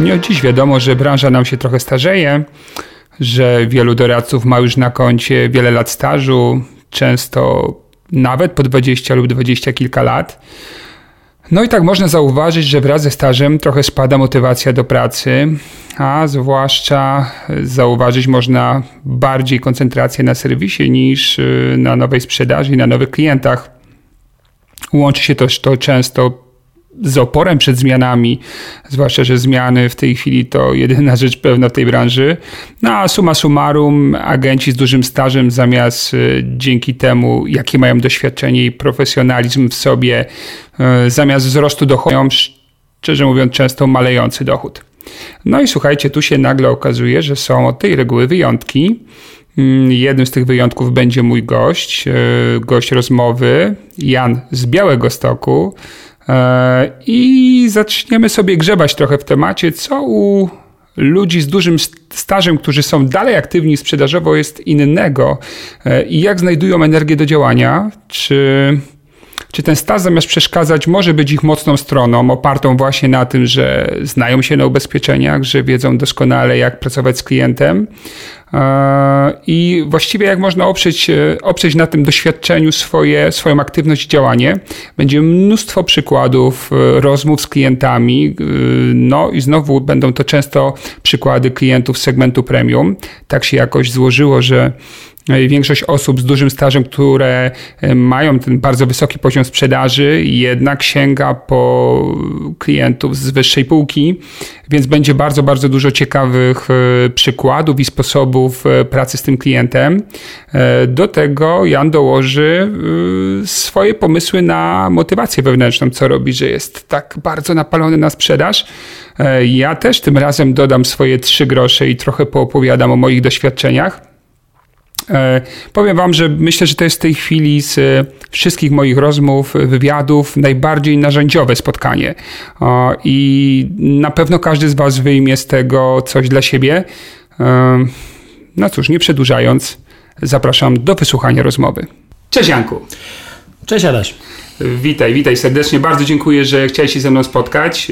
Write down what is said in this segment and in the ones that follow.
Nie od dziś wiadomo, że branża nam się trochę starzeje, że wielu doradców ma już na koncie wiele lat stażu, często nawet po 20 lub 20 kilka lat. No i tak można zauważyć, że wraz ze stażem trochę spada motywacja do pracy, a zwłaszcza zauważyć można bardziej koncentrację na serwisie niż y, na nowej sprzedaży i na nowych klientach. Łączy się też to często z oporem przed zmianami, zwłaszcza, że zmiany w tej chwili to jedyna rzecz pewna w tej branży. No a summa summarum, agenci z dużym stażem zamiast y, dzięki temu, jakie mają doświadczenie i profesjonalizm w sobie, y, zamiast wzrostu dochodu, mają, szczerze mówiąc, często malejący dochód. No i słuchajcie, tu się nagle okazuje, że są od tej reguły wyjątki. Mm, jednym z tych wyjątków będzie mój gość, y, gość rozmowy, Jan z Białego Stoku, E, I zaczniemy sobie grzebać trochę w temacie, co u ludzi z dużym stażem, którzy są dalej aktywni sprzedażowo, jest innego e, i jak znajdują energię do działania. Czy, czy ten staż zamiast przeszkadzać może być ich mocną stroną, opartą właśnie na tym, że znają się na ubezpieczeniach, że wiedzą doskonale, jak pracować z klientem, i właściwie jak można oprzeć, e, oprzeć na tym doświadczeniu swoje, swoją aktywność i działanie. Będzie mnóstwo przykładów e, rozmów z klientami, e, no i znowu będą to często przykłady klientów segmentu premium. Tak się jakoś złożyło, że Większość osób z dużym stażem, które e, mają ten bardzo wysoki poziom sprzedaży, jednak sięga po klientów z wyższej półki, więc będzie bardzo, bardzo dużo ciekawych e, przykładów i sposobów e, pracy z tym klientem. Do tego Jan dołoży swoje pomysły na motywację wewnętrzną, co robi, że jest tak bardzo napalony na sprzedaż. Ja też tym razem dodam swoje trzy grosze i trochę poopowiadam o moich doświadczeniach. E, powiem Wam, że myślę, że to jest w tej chwili z e, wszystkich moich rozmów, wywiadów najbardziej narzędziowe spotkanie. I na pewno każdy z Was wyjmie z tego coś dla siebie. E, no cóż, nie przedłużając, zapraszam do wysłuchania rozmowy. Cześć Janku. Cześć Adaś. Witaj, witaj serdecznie. Bardzo dziękuję, że chciałeś się ze mną spotkać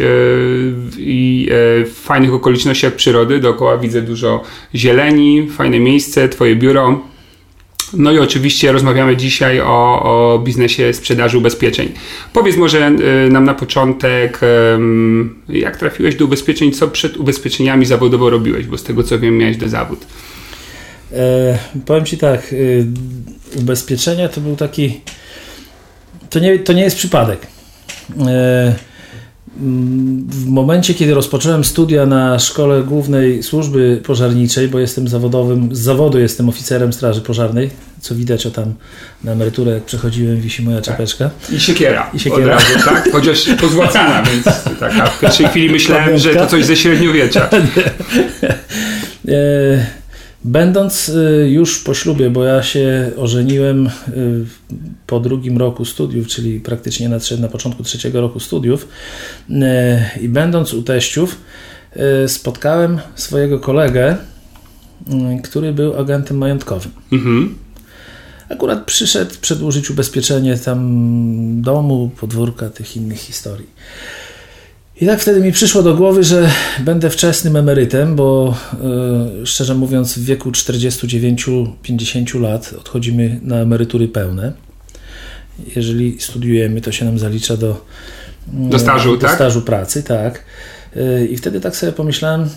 i w fajnych okolicznościach przyrody. Dookoła widzę dużo zieleni, fajne miejsce, twoje biuro. No i oczywiście rozmawiamy dzisiaj o, o biznesie sprzedaży ubezpieczeń. Powiedz może y, nam na początek, jak trafiłeś do ubezpieczeń, co przed ubezpieczeniami zawodowo robiłeś, bo z tego co wiem, miałeś do zawód. E, powiem Ci tak, y, ubezpieczenia to był taki, to nie, to nie jest przypadek. E, w momencie, kiedy rozpocząłem studia na Szkole Głównej Służby Pożarniczej, bo jestem zawodowym, z zawodu jestem oficerem Straży Pożarnej, co widać, o tam na emeryturę, jak przechodziłem, wisi moja czapeczka. Tak. I siekiera. I siekiera. Razu, tak? Chociaż pozłacana, więc tak, a w pierwszej chwili myślałem, że to coś ze średniowiecza. Będąc y, już po ślubie, bo ja się ożeniłem y, po drugim roku studiów, czyli praktycznie nadszedł na początku trzeciego roku studiów, y, i będąc u teściów, spotkałem swojego kolegę, który był agentem majątkowym. Mhm. Akurat przyszedł przedłużyć ubezpieczenie tam domu, podwórka, tych innych historii. I tak wtedy mi przyszło do głowy, że będę wczesnym emerytem, bo yy, szczerze mówiąc, w wieku 49-50 lat odchodzimy na emerytury pełne. Jeżeli studiujemy, to się nam zalicza do, do stażu, do tak? stażu pracy, tak. Yy, I wtedy tak sobie pomyślałem,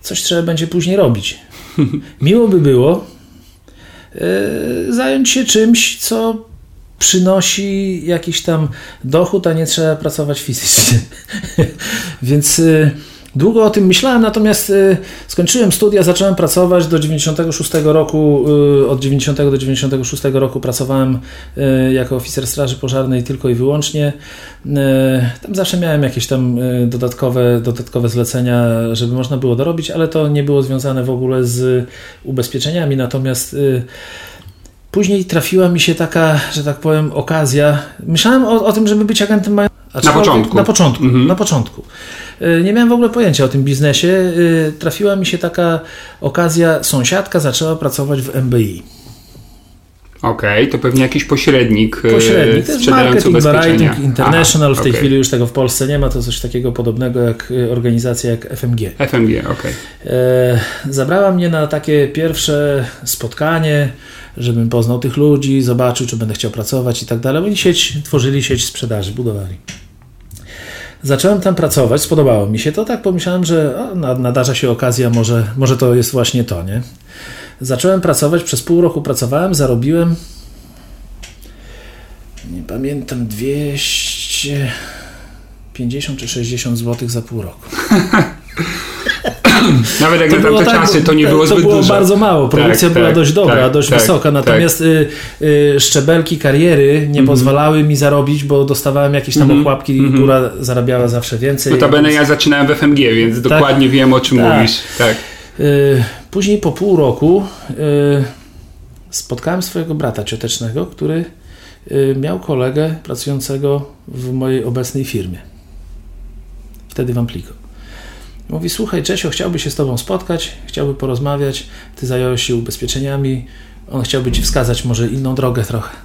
coś trzeba będzie później robić. Miło by było yy, zająć się czymś, co przynosi jakiś tam dochód, a nie trzeba pracować fizycznie. Więc y, Długo o tym myślałem, natomiast y, skończyłem studia, zacząłem pracować do 96 roku, y, od 90 do 96 roku pracowałem jako oficer straży pożarnej tylko i wyłącznie. Tam zawsze miałem jakieś tam dodatkowe, dodatkowe zlecenia, żeby można było dorobić, ale to nie było związane w ogóle z ubezpieczeniami, natomiast Później trafiła mi się taka, że tak powiem, okazja. Myślałem o, o tym, żeby być agentem na początku. Na początku, mhm. na początku. Y, nie miałem w ogóle pojęcia o tym biznesie. Y, trafiła mi się taka okazja, sąsiadka zaczęła pracować w MBI. Okej, okay, to pewnie jakiś pośrednik. Y, pośrednik, to jest Marketing Writing International. Aha, w tej okay. chwili już tego w Polsce nie ma. To coś takiego podobnego jak organizacja jak FMG. FMG, okej. Okay. Zabrała mnie na takie pierwsze spotkanie, żebym poznał tych ludzi, zobaczył, czy będę chciał pracować i tak dalej. Oni sieć, tworzyli sieć sprzedaży, budowali. Zacząłem tam pracować, spodobało mi się to, tak pomyślałem, że o, nadarza się okazja, może, może to jest właśnie to, nie? Zacząłem pracować, przez pół roku pracowałem, zarobiłem nie pamiętam, 250 czy 60 zł za pół roku. Nawet jak to na tamte tak, czasy to nie było zbyt dużo. To było bardzo mało. Produkcja tak, była tak, dość dobra, tak, dość tak, wysoka. Natomiast y, y, szczebelki kariery nie mm -hmm. pozwalały mi zarobić, bo dostawałem jakieś tam mm -hmm. ochłapki i mhm. góra zarabiała zawsze więcej. Notabene ja zaczynałem w FMG, więc tak. dokładnie wiem o czym mówisz. Tak. Y, później po pół roku y, spotkałem swojego brata ciotecznego, który y, miał kolegę pracującego w mojej obecnej firmie. Wtedy w Ampliko. Mówi, słuchaj Czesio, chciałby się z Tobą spotkać, chciałby porozmawiać, Ty zająłeś się ubezpieczeniami, on chciałby Ci wskazać może inną drogę trochę.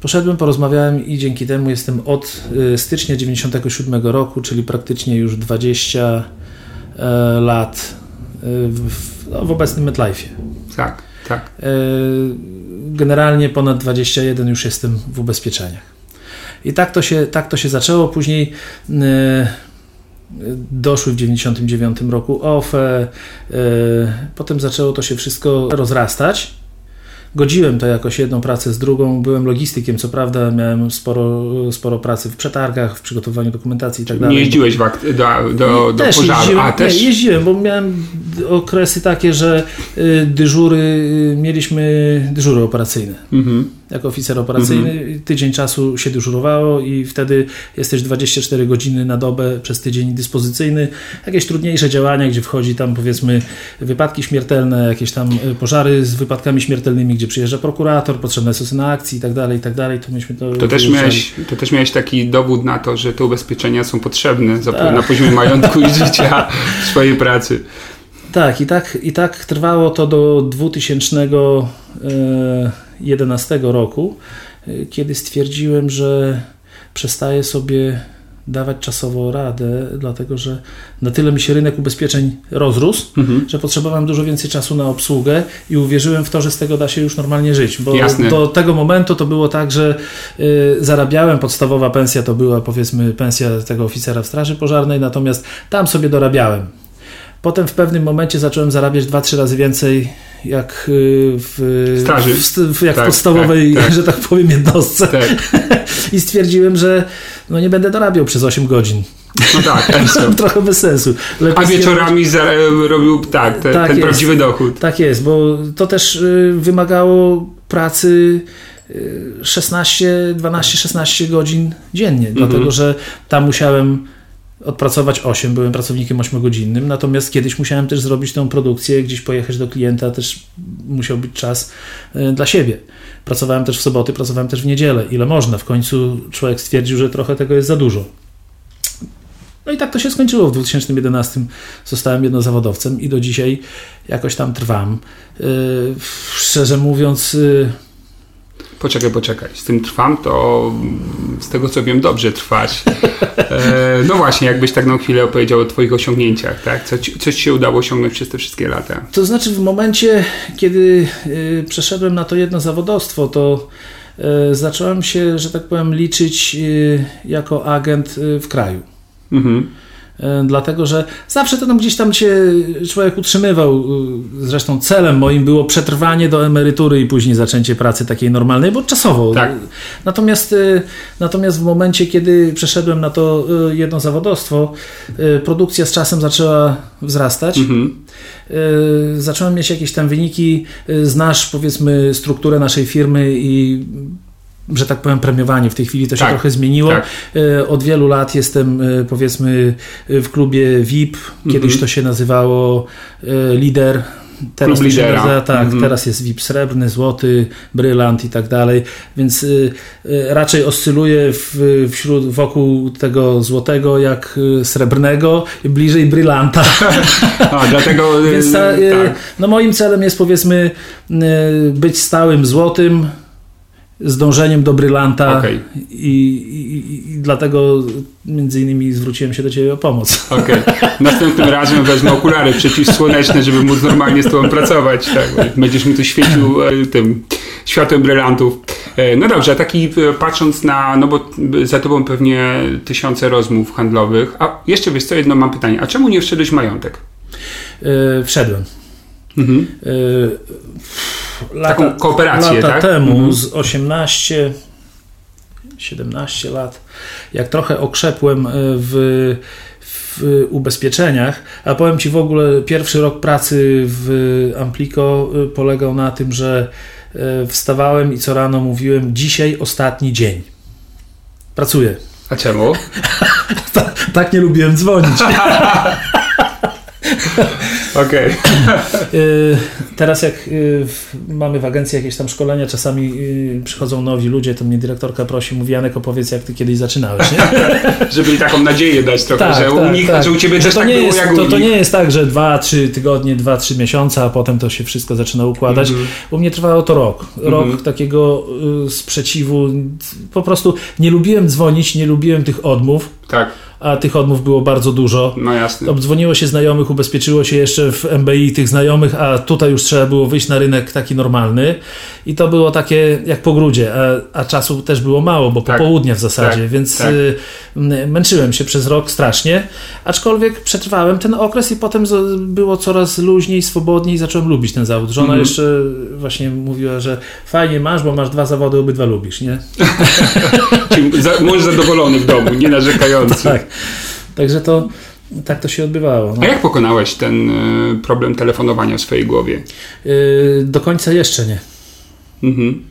Poszedłem, porozmawiałem i dzięki temu jestem od y, stycznia 97 roku, czyli praktycznie już 20 e, lat y, w, no, w obecnym MetLife'ie. Tak, tak. E, generalnie ponad 21 już jestem w ubezpieczeniach. I tak to się, tak to się zaczęło. Później doszły w 99 roku OFE, potem zaczęło to się wszystko rozrastać godziłem to jakoś jedną pracę z drugą. Byłem logistykiem, co prawda miałem sporo, sporo pracy w przetargach, w przygotowaniu dokumentacji i tak dalej. Nie jeździłeś do, do, do, do też pożaru? Jeździłem, A, też? Nie, jeździłem, bo miałem okresy takie, że y, dyżury, y, mieliśmy dyżury operacyjne. Mhm. Jako oficer operacyjny mhm. tydzień czasu się dyżurowało i wtedy jesteś 24 godziny na dobę przez tydzień dyspozycyjny. Jakieś trudniejsze działania, gdzie wchodzi tam powiedzmy wypadki śmiertelne, jakieś tam y, pożary z wypadkami śmiertelnymi, gdzie przyjeżdża prokurator, potrzebne są na akcji i tak dalej, i tak dalej, to myśmy to... To też, miałeś, to też miałeś taki dowód na to, że te ubezpieczenia są potrzebne tak. na poziomie majątku i życia w swojej pracy. Tak i, tak, i tak trwało to do 2011 e, roku, e, kiedy stwierdziłem, że przestaję sobie dawać czasowo radę, dlatego że na tyle mi się rynek ubezpieczeń rozrósł, mhm. że potrzebowałem dużo więcej czasu na obsługę i uwierzyłem w to, że z tego da się już normalnie żyć. Bo Jasne. do tego momentu to było tak, że y, zarabiałem, podstawowa pensja to była powiedzmy pensja tego oficera w Straży Pożarnej, natomiast tam sobie dorabiałem. Potem w pewnym momencie zacząłem zarabiać 2-3 razy więcej jak y, w, Straży. w, w jak tak, podstawowej, tak, tak. że tak powiem, jednostce. Tak. I stwierdziłem, że no nie będę dorabiał przez 8 godzin. No tak, trochę bez sensu. Lepiej A wieczorami robił tak, te, tak ten jest, prawdziwy dochód. Tak jest, bo to też y, wymagało pracy 16, 12, 16 godzin dziennie, mhm. dlatego że tam musiałem odpracować 8, byłem pracownikiem 8-godzinnym, natomiast kiedyś musiałem też zrobić tę produkcję, gdzieś pojechać do klienta, też musiał być czas y, dla siebie. Pracowałem też w soboty, pracowałem też w niedzielę, ile można. W końcu człowiek stwierdził, że trochę tego jest za dużo. No i tak to się skończyło. W 2011 zostałem jednozawodowcem i do dzisiaj jakoś tam trwam. Yy, szczerze mówiąc, yy, Poczekaj, poczekaj. Z tym trwam, to z tego co wiem, dobrze trwać. E, no właśnie, jakbyś tak na chwilę opowiedział o Twoich osiągnięciach, tak? Co ci, co ci się udało osiągnąć przez te wszystkie lata? To znaczy, w momencie, kiedy y, przeszedłem na to jedno zawodowstwo, to y, zacząłem się, że tak powiem, liczyć y, jako agent w kraju. Mhm. E, dlatego, że zawsze to tam gdzieś tam się człowiek utrzymywał. E, zresztą celem moim było przetrwanie do emerytury i później zaczęcie pracy takiej normalnej, bo czasowo. Tak. Natomiast, e, natomiast w momencie, kiedy przeszedłem na to jedno zawodowstwo, produkcja z czasem zaczęła wzrastać. Mhm. Zacząłem mieć jakieś tam wyniki. Znasz, powiedzmy, strukturę naszej firmy i że tak powiem, premiowanie. W tej chwili to się tak, trochę zmieniło. Tak. E, od wielu lat jestem, e, powiedzmy, w klubie VIP. Kiedyś mhm. to się nazywało e, Lider. Teraz Klub lidera. Nazywa, tak, mhm. teraz jest VIP srebrny, złoty, brylant i tak dalej, więc raczej oscyluje w, wśród, wokół tego złotego jak srebrnego, bliżej brylanta. A, dlatego więc ta, tak. no moim celem jest powiedzmy być stałym złotym, z dążeniem do brylanta okay. i, i, i, dlatego między innymi zwróciłem się do Ciebie o pomoc. Okej. Okay. Następnym razem wezmę okulary przeciwsłoneczne, żeby móc normalnie z Tobą pracować. Tak. Będziesz mi tu świecił e, tym światłem brylantów. E, no dobrze, a taki e, patrząc na, no bo za Tobą pewnie tysiące rozmów handlowych. A jeszcze wiesz co, jedno mam pytanie. A czemu nie wszedłeś majątek? Yy, wszedłem. Mhm. Yy, lata, Taką kooperację, lata tak? temu, mhm. z 18, 17 lat, jak trochę okrzepłem e, w, w ubezpieczeniach, a powiem Ci w ogóle, pierwszy rok pracy w Amplico e, polegał na tym, że e, wstawałem i co rano mówiłem, dzisiaj ostatni dzień. Pracuję. A czemu? tak nie lubiłem dzwonić. Okej. Okay. Teraz jak y, mamy w agencji jakieś tam szkolenia, czasami y, przychodzą nowi ludzie, to mnie dyrektorka prosi, mówi Janek opowiedz jak ty kiedyś zaczynałeś. Nie? Żeby taką nadzieję dać trochę, tak, że tak, u nich, tak. że u ciebie też to tak nie było jest, jak to, to nie jest tak, że dwa, trzy tygodnie, dwa, trzy miesiące, a potem to się wszystko zaczyna układać. Mm -hmm. U mnie trwało to rok. Rok mm -hmm. takiego y, sprzeciwu. Po prostu nie lubiłem dzwonić, nie lubiłem tych odmów. Tak a tych odmów było bardzo dużo. No jasne. Obdzwoniło się znajomych, ubezpieczyło się jeszcze w MBI tych znajomych, a tutaj już trzeba było wyjść na rynek taki normalny i to było takie jak po grudzie, a, a czasu też było mało, bo tak. popołudnia w zasadzie, tak. więc tak. Y, męczyłem się przez rok strasznie, aczkolwiek przetrwałem ten okres i potem było coraz luźniej, swobodniej zacząłem lubić ten zawód. Żona mm -hmm. jeszcze właśnie mówiła, że fajnie masz, bo masz dwa zawody, obydwa lubisz, nie? Mąż zadowolony w domu, nie narzekający. tak. Także to tak to się odbywało. No. A jak pokonałeś ten y, problem telefonowania w swojej głowie? Yy, do końca jeszcze nie. Mhm.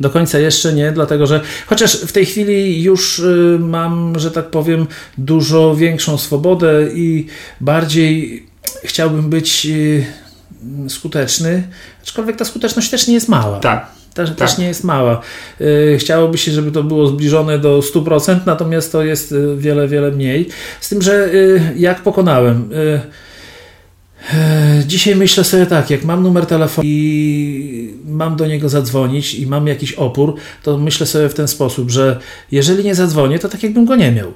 Do końca jeszcze nie, dlatego że chociaż w tej chwili już y, mam, że tak powiem, dużo większą swobodę i bardziej chciałbym być skuteczny, aczkolwiek ta skuteczność też nie jest mała. Tak. Też, tak. też nie jest mała. Y, chciałoby się, żeby to było zbliżone do 100%, natomiast to jest y, wiele, wiele mniej. Z tym, że y, jak pokonałem. Dzisiaj myślę sobie tak, jak mam numer telefonu i mam do niego zadzwonić i mam jakiś opór, to myślę sobie w ten sposób, że jeżeli nie zadzwonię, to tak jakbym go nie miał.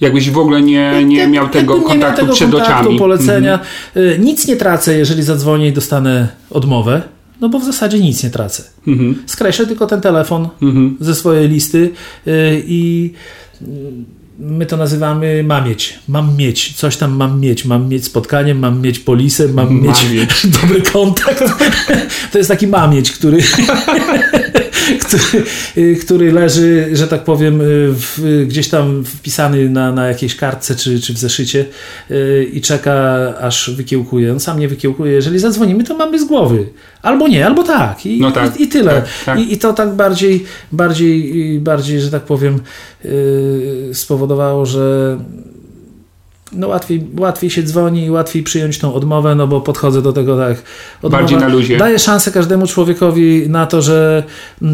Jakbyś w ogóle nie, nie miał tego kontaktu nie miał tego przed kontaktu, oczami. polecenia. Mhm. Nic nie tracę, jeżeli zadzwonię i dostanę odmowę. No bo w zasadzie nic nie tracę. Mhm. Skreślę tylko ten telefon mhm. ze swojej listy yy, i my to nazywamy mam mieć. Mam mieć. Coś tam mam mieć. Mam mieć spotkanie, mam mieć polisę, mam, mam mieć, mieć dobry kontakt. to jest taki mamieć, który który, y, który leży, że tak powiem, y, w, gdzieś tam wpisany na, na jakiejś kartce czy, czy w zeszycie y, i czeka, aż wykiełkuje. On sam nie wykiełkuje. Jeżeli zadzwonimy, to mamy z głowy. Albo nie, albo tak. I, no tak, i, i tyle. Tak, tak. I, I, to tak bardziej, bardziej, bardziej, że tak powiem, spowodowało, że no łatwiej, łatwiej się dzwoni i łatwiej przyjąć tą odmowę, no bo podchodzę do tego tak. Odmowa Bardziej na luzie. Daję szansę każdemu człowiekowi na to, że y,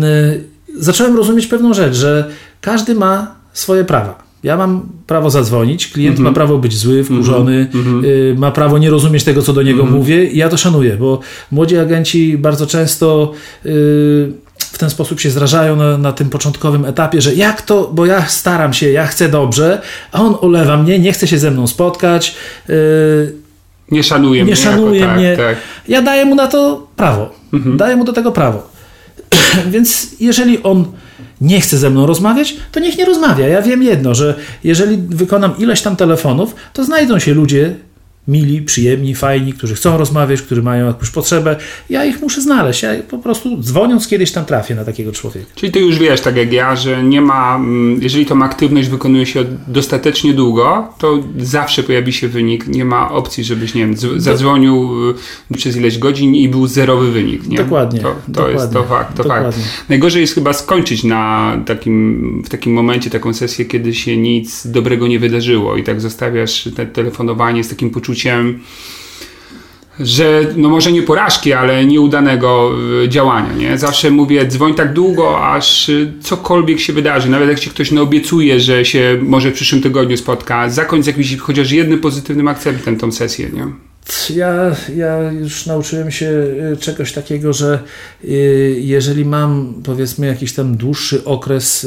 zacząłem rozumieć pewną rzecz, że każdy ma swoje prawa. Ja mam prawo zadzwonić, klient mm -hmm. ma prawo być zły, wkurzony, mm -hmm. y, ma prawo nie rozumieć tego, co do niego mm -hmm. mówię i ja to szanuję, bo młodzi agenci bardzo często y, w ten sposób się zrażają na, na, tym początkowym etapie, że jak to, bo ja staram się, ja chcę dobrze, a on olewa mnie, nie chce się ze mną spotkać. Yy, nie szanuje nie mnie. Szanuje jako, tak, mnie. Tak, tak. Ja daję mu na to prawo. Mhm. Daję mu do tego prawo. Więc jeżeli on nie chce ze mną rozmawiać, to niech nie rozmawia. Ja wiem jedno, że jeżeli wykonam ileś tam telefonów, to znajdą się ludzie, mili, przyjemni, fajni, którzy chcą rozmawiać, którzy mają jakąś potrzebę. Ja ich muszę znaleźć. Ja po prostu dzwoniąc kiedyś tam trafię na takiego człowieka. Czyli ty już wiesz, tak jak ja, że nie ma, mm, jeżeli tą aktywność wykonuje się dostatecznie długo, to zawsze pojawi się wynik. Nie ma opcji, żebyś, nie wiem, zadzwonił y, przez ileś godzin i był zerowy wynik. Nie? Dokładnie. To, to dokładnie, jest to fakt. To dokładnie. fakt. Najgorzej jest chyba skończyć na takim, w takim momencie taką sesję, kiedy się nic dobrego nie wydarzyło i tak zostawiasz te telefonowanie z takim poczuciem poczuciem, że no może nie porażki, ale nieudanego y, działania. Nie? Zawsze mówię, dzwoń tak długo, aż y, cokolwiek się wydarzy. Nawet jak ci ktoś naobiecuje, że się może w przyszłym tygodniu spotka, zakończ z jakimś chociaż jednym pozytywnym akcentem tą sesję. Nie? Ja, ja już nauczyłem się y, czegoś takiego, że jeżeli mam powiedzmy jakiś tam dłuższy okres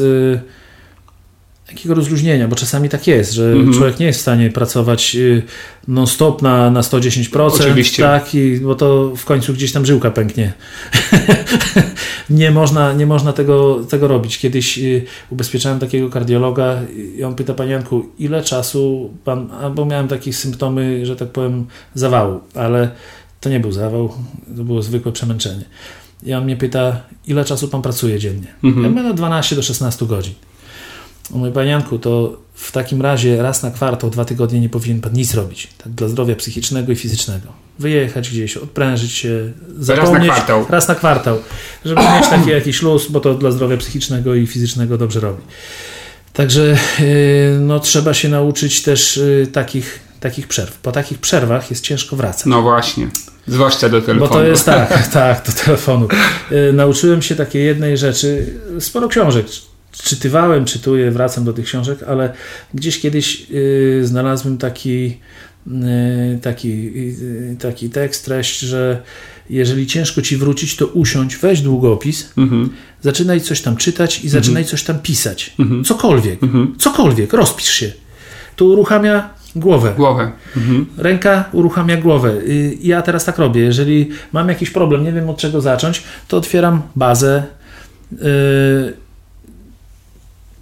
takiego rozluźnienia, bo czasami tak jest, że mm -hmm. człowiek nie jest w stanie pracować y, non-stop na, na 110%. Oczywiście. Tak, i, bo to w końcu gdzieś tam żyłka pęknie. nie można, nie można tego, tego robić. Kiedyś y, ubezpieczałem takiego kardiologa i on pyta, panie Janku, ile czasu pan, albo miałem takie symptomy, że tak powiem, zawału, ale to nie był zawał, to było zwykłe przemęczenie. I on mnie pyta, ile czasu pan pracuje dziennie? Mm -hmm. Ja mówię, no 12 do 16 godzin. Mój panianku, to w takim razie raz na kwartał, dwa tygodnie nie powinien pan nic robić. Tak dla zdrowia psychicznego i fizycznego. Wyjechać gdzieś, odprężyć się, zapomnieć. Raz na kwartał. Raz na kwartał. Żeby mieć taki jakiś luz, bo to dla zdrowia psychicznego i fizycznego dobrze robi. Także y, no, trzeba się nauczyć też y, takich, takich przerw. Po takich przerwach jest ciężko wracać. No właśnie. Zwłaszcza do telefonu. Bo to jest tak, tak, do telefonu. Y, nauczyłem się takiej jednej rzeczy. Sporo książek czytywałem, czytuję, wracam do tych książek, ale gdzieś kiedyś y, znalazłem taki, y, taki, y, taki tekst, treść, że jeżeli ciężko ci wrócić, to usiądź, weź długopis, mhm. zaczynaj coś tam czytać i mhm. zaczynaj coś tam pisać. Mhm. Cokolwiek, mhm. cokolwiek, rozpisz się. To uruchamia głowę. Głowę. Mhm. Ręka uruchamia głowę. Ja teraz tak robię. Jeżeli mam jakiś problem, nie wiem od czego zacząć, to otwieram bazę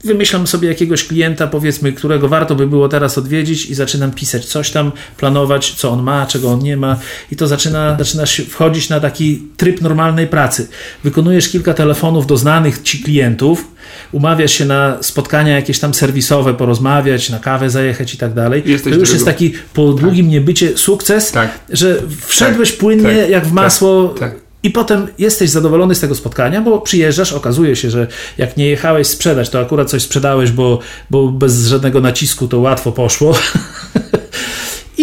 wymyślam sobie jakiegoś klienta, powiedzmy, którego warto by było teraz odwiedzić i zaczynam pisać coś tam, planować, co on ma, czego on nie ma i to zaczyna, zaczynasz wchodzić na taki tryb normalnej pracy. Wykonujesz kilka telefonów do znanych ci klientów, umawiasz się na spotkania jakieś tam serwisowe, porozmawiać, na kawę zajechać i tak dalej. Jesteś to już jest taki po długim tak. niebycie sukces, tak. że wszedłeś tak. płynnie tak. jak w masło tak. Tak. I potem jesteś zadowolony z tego spotkania, bo przyjeżdżasz, okazuje się, że jak nie jechałeś sprzedać, to akurat coś sprzedałeś, bo, bo bez żadnego nacisku to łatwo poszło.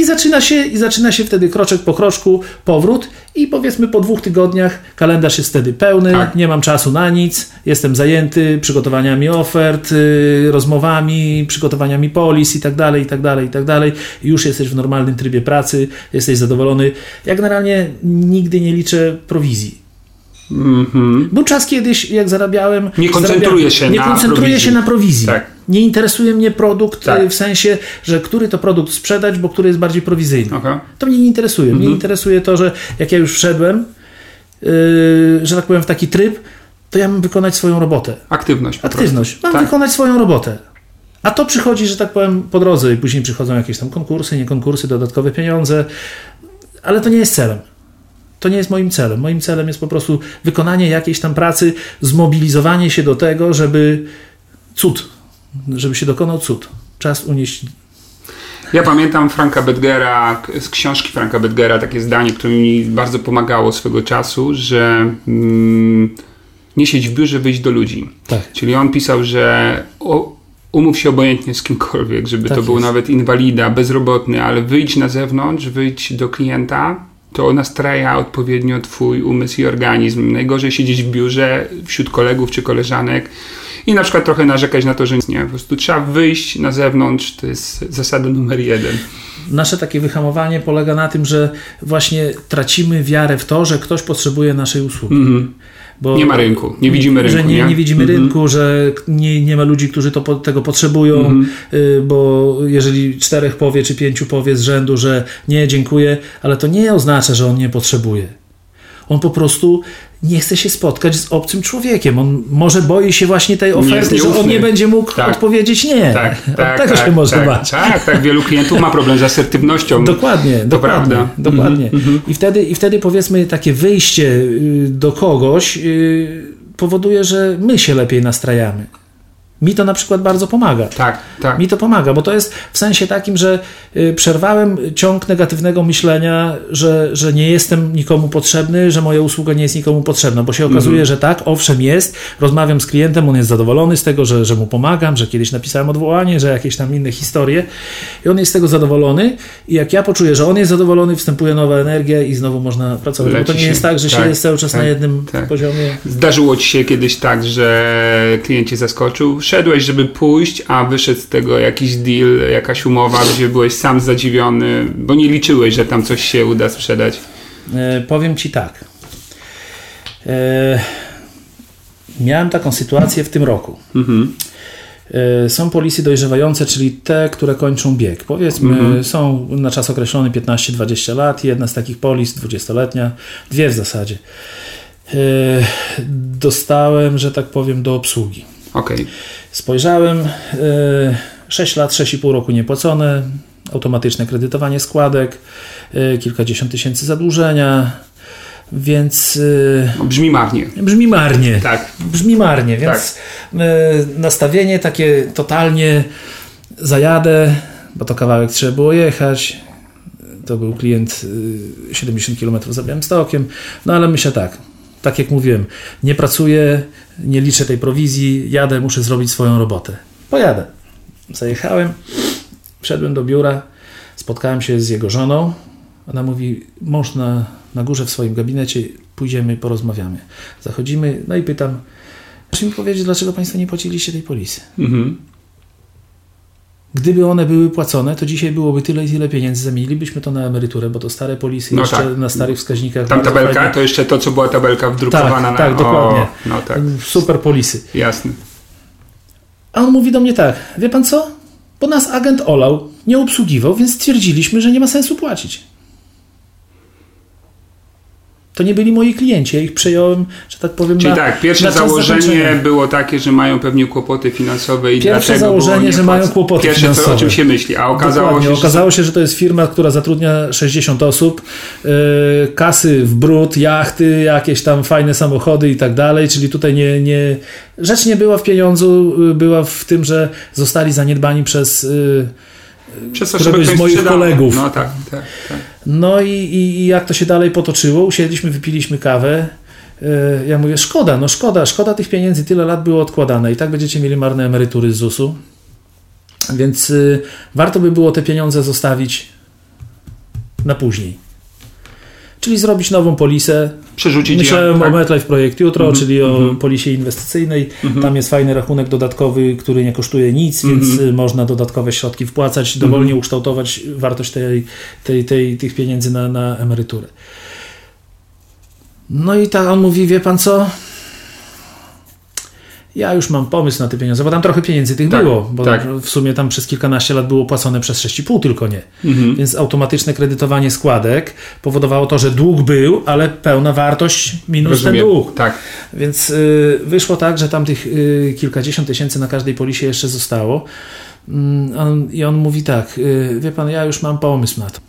I zaczyna, się, I zaczyna się wtedy kroczek po kroczku powrót i powiedzmy po dwóch tygodniach kalendarz jest wtedy pełny, tak. nie mam czasu na nic, jestem zajęty przygotowaniami ofert, yy, rozmowami, przygotowaniami polis i tak dalej, i tak dalej, i tak dalej. Już jesteś w normalnym trybie pracy, jesteś zadowolony. Ja generalnie nigdy nie liczę prowizji. Mm-hmm. Był czas kiedyś, jak zarabiałem. Nie koncentruję się nie na koncentruję prowizji. się na prowizji. Tak. Nie interesuje mnie produkt Tak. w sensie, że który to produkt sprzedać, bo który jest bardziej prowizyjny. Okej. To mnie nie interesuje. Mnie Mhm. interesuje to, że jak ja już wszedłem, yy, że tak powiem, w taki tryb, to ja mam wykonać swoją robotę. Aktywność. Aktywność. Mam Tak. wykonać swoją robotę. A to przychodzi, że tak powiem, po drodze i później przychodzą jakieś tam konkursy, nie konkursy, dodatkowe pieniądze, ale to nie jest celem. To nie jest moim celem. Moim celem jest po prostu wykonanie jakiejś tam pracy, zmobilizowanie się do tego, żeby cud, żeby się dokonał cud. Czas unieść. Ja pamiętam Franka Bedgera, z książki Franka Bedgera, takie zdanie, które mi bardzo pomagało swego czasu, że mm, nie siedź w biurze, wyjść do ludzi. Tak. Czyli on pisał, że o, umów się obojętnie z kimkolwiek, żeby Tak to był jest. nawet inwalida, bezrobotny, ale wyjdź na zewnątrz, wyjdź do klienta, to nastraja odpowiednio twój umysł i organizm. Najgorzej siedzieć w biurze wśród kolegów czy koleżanek i na przykład trochę narzekać na to, że nic nie. Po prostu trzeba wyjść na zewnątrz, to jest zasada numer jeden. Nasze takie wyhamowanie polega na tym, że właśnie tracimy wiarę w to, że ktoś potrzebuje naszej usługi. Bo, Nie ma rynku, nie widzimy rynku, Że nie, nie? nie widzimy Mhm. rynku, że nie, nie ma ludzi, którzy to, tego potrzebują, Mhm. y, bo jeżeli czterech powie czy pięciu powie z rzędu, że nie, dziękuję, ale to nie oznacza, że on nie potrzebuje. On po prostu nie chce się spotkać z obcym człowiekiem. On może boi się właśnie tej oferty, że on nie będzie mógł Tak. odpowiedzieć nie. Tak, Od tak, tego tak, się może tak, bać. Tak, tak, wielu klientów ma problem z asertywnością. Dokładnie, To dokładnie. prawda. dokładnie. Mhm, I, wtedy, I wtedy powiedzmy takie wyjście y, do kogoś y, powoduje, że my się lepiej nastrajamy. Mi to na przykład bardzo pomaga. Tak, tak. Mi to pomaga, bo to jest w sensie takim, że y, przerwałem ciąg negatywnego myślenia, że, że nie jestem nikomu potrzebny, że moja usługa nie jest nikomu potrzebna, bo się okazuje, Mhm. że tak, owszem jest, rozmawiam z klientem, on jest zadowolony z tego, że, że mu pomagam, że kiedyś napisałem odwołanie, że jakieś tam inne historie i on jest z tego zadowolony i jak ja poczuję, że on jest zadowolony, wstępuje nowa energia i znowu można pracować, bo to Leci nie się. jest tak, że się Tak, jest cały czas tak, na jednym tak. poziomie. Zdarzyło ci się kiedyś tak, że klient cię zaskoczył, szedłeś, żeby pójść, a wyszedł z tego jakiś deal, jakaś umowa, gdzie byłeś sam zadziwiony, bo nie liczyłeś, że tam coś się uda sprzedać. E, powiem Ci tak. E, miałem taką sytuację w tym roku. Mhm. E, są polisy dojrzewające, czyli te, które kończą bieg. Powiedzmy, Mhm. są na czas określony 15-20 lat. Jedna z takich polis, 20-letnia, dwie w zasadzie. E, dostałem, że tak powiem, do obsługi. Okej. Spojrzałem, e, 6 lat, 6,5 roku niepłacone, automatyczne kredytowanie składek, e, kilkadziesiąt tysięcy zadłużenia, więc e, No, Brzmi marnie. brzmi marnie. Tak. Brzmi marnie, więc e, nastawienie takie totalnie zajadę, bo to kawałek trzeba było jechać. To był klient y, 70 km za Białymstokiem. No ale myślę tak, tak jak mówiłem, nie pracuję, nie liczę tej prowizji, jadę, muszę zrobić swoją robotę. Pojadę. Zajechałem, wszedłem do biura, spotkałem się z jego żoną. Ona mówi, mąż na, na górze w swoim gabinecie, pójdziemy, porozmawiamy. Zachodzimy, no i pytam, proszę mi powiedzieć, dlaczego Państwo nie płaciliście tej polisy? Mhm. Gdyby one były płacone, to dzisiaj byłoby tyle i tyle pieniędzy, zamienilibyśmy to na emeryturę, bo to stare polisy No jeszcze tak. na starych wskaźnikach. Tam tabelka, fajnie. to jeszcze to, co była tabelka wdrukowana Tak, na... tak, dokładnie. O, no tak, Super polisy. jasne. A on mówi do mnie tak, wie pan co? Bo nas agent olał, nie obsługiwał, więc stwierdziliśmy, że nie ma sensu płacić. To nie byli moi klienci, ja ich przejąłem, że tak powiem, Czyli na, tak, pierwsze na założenie było takie, że mają pewnie kłopoty finansowe i Pierwsze założenie, że mają kłopoty Pierwsze, finansowe. co, o czym się myśli, a okazało Dokładnie. się, że... Okazało się, że to jest firma, która zatrudnia 60 osób, yy, kasy w brud, jachty, jakieś tam fajne samochody i tak dalej, czyli tutaj nie, nie... Rzecz nie była w pieniądzu, yy, była w tym, że zostali zaniedbani przez... Yy, Przez któregoś z moich kolegów. No tak, tak, tak. No i, i, jak to się dalej potoczyło? Usiedliśmy, wypiliśmy kawę. Yy, Ja mówię, szkoda, no szkoda, szkoda tych pieniędzy, tyle lat było odkładane i tak będziecie mieli marne emerytury z ZUS-u. Więc yy, warto by było te pieniądze zostawić na później. Czyli zrobić nową polisę. Przerzucić Myślałem ją, tak. o MetLife Projekt jutro, Mhm, czyli o mhm. polisie inwestycyjnej. Mhm. Tam jest fajny rachunek dodatkowy, który nie kosztuje nic, więc Mhm. y, można dodatkowe środki wpłacać, dowolnie ukształtować wartość tej, tej, tej, tych pieniędzy na, na emeryturę. No i tak on mówi, wie pan co? Ja już mam pomysł na te pieniądze, bo tam trochę pieniędzy tych Tak, było, bo tak. w sumie tam przez kilkanaście lat było płacone przez 6,5 tylko nie. Mhm. Więc automatyczne kredytowanie składek powodowało to, że dług był, ale pełna wartość minus Rozumiem. ten dług. Tak. Więc y, wyszło tak, że tam tych y, kilkadziesiąt tysięcy na każdej polisie jeszcze zostało. Mm, on, I on mówi tak, y, wie pan, ja już mam pomysł na to.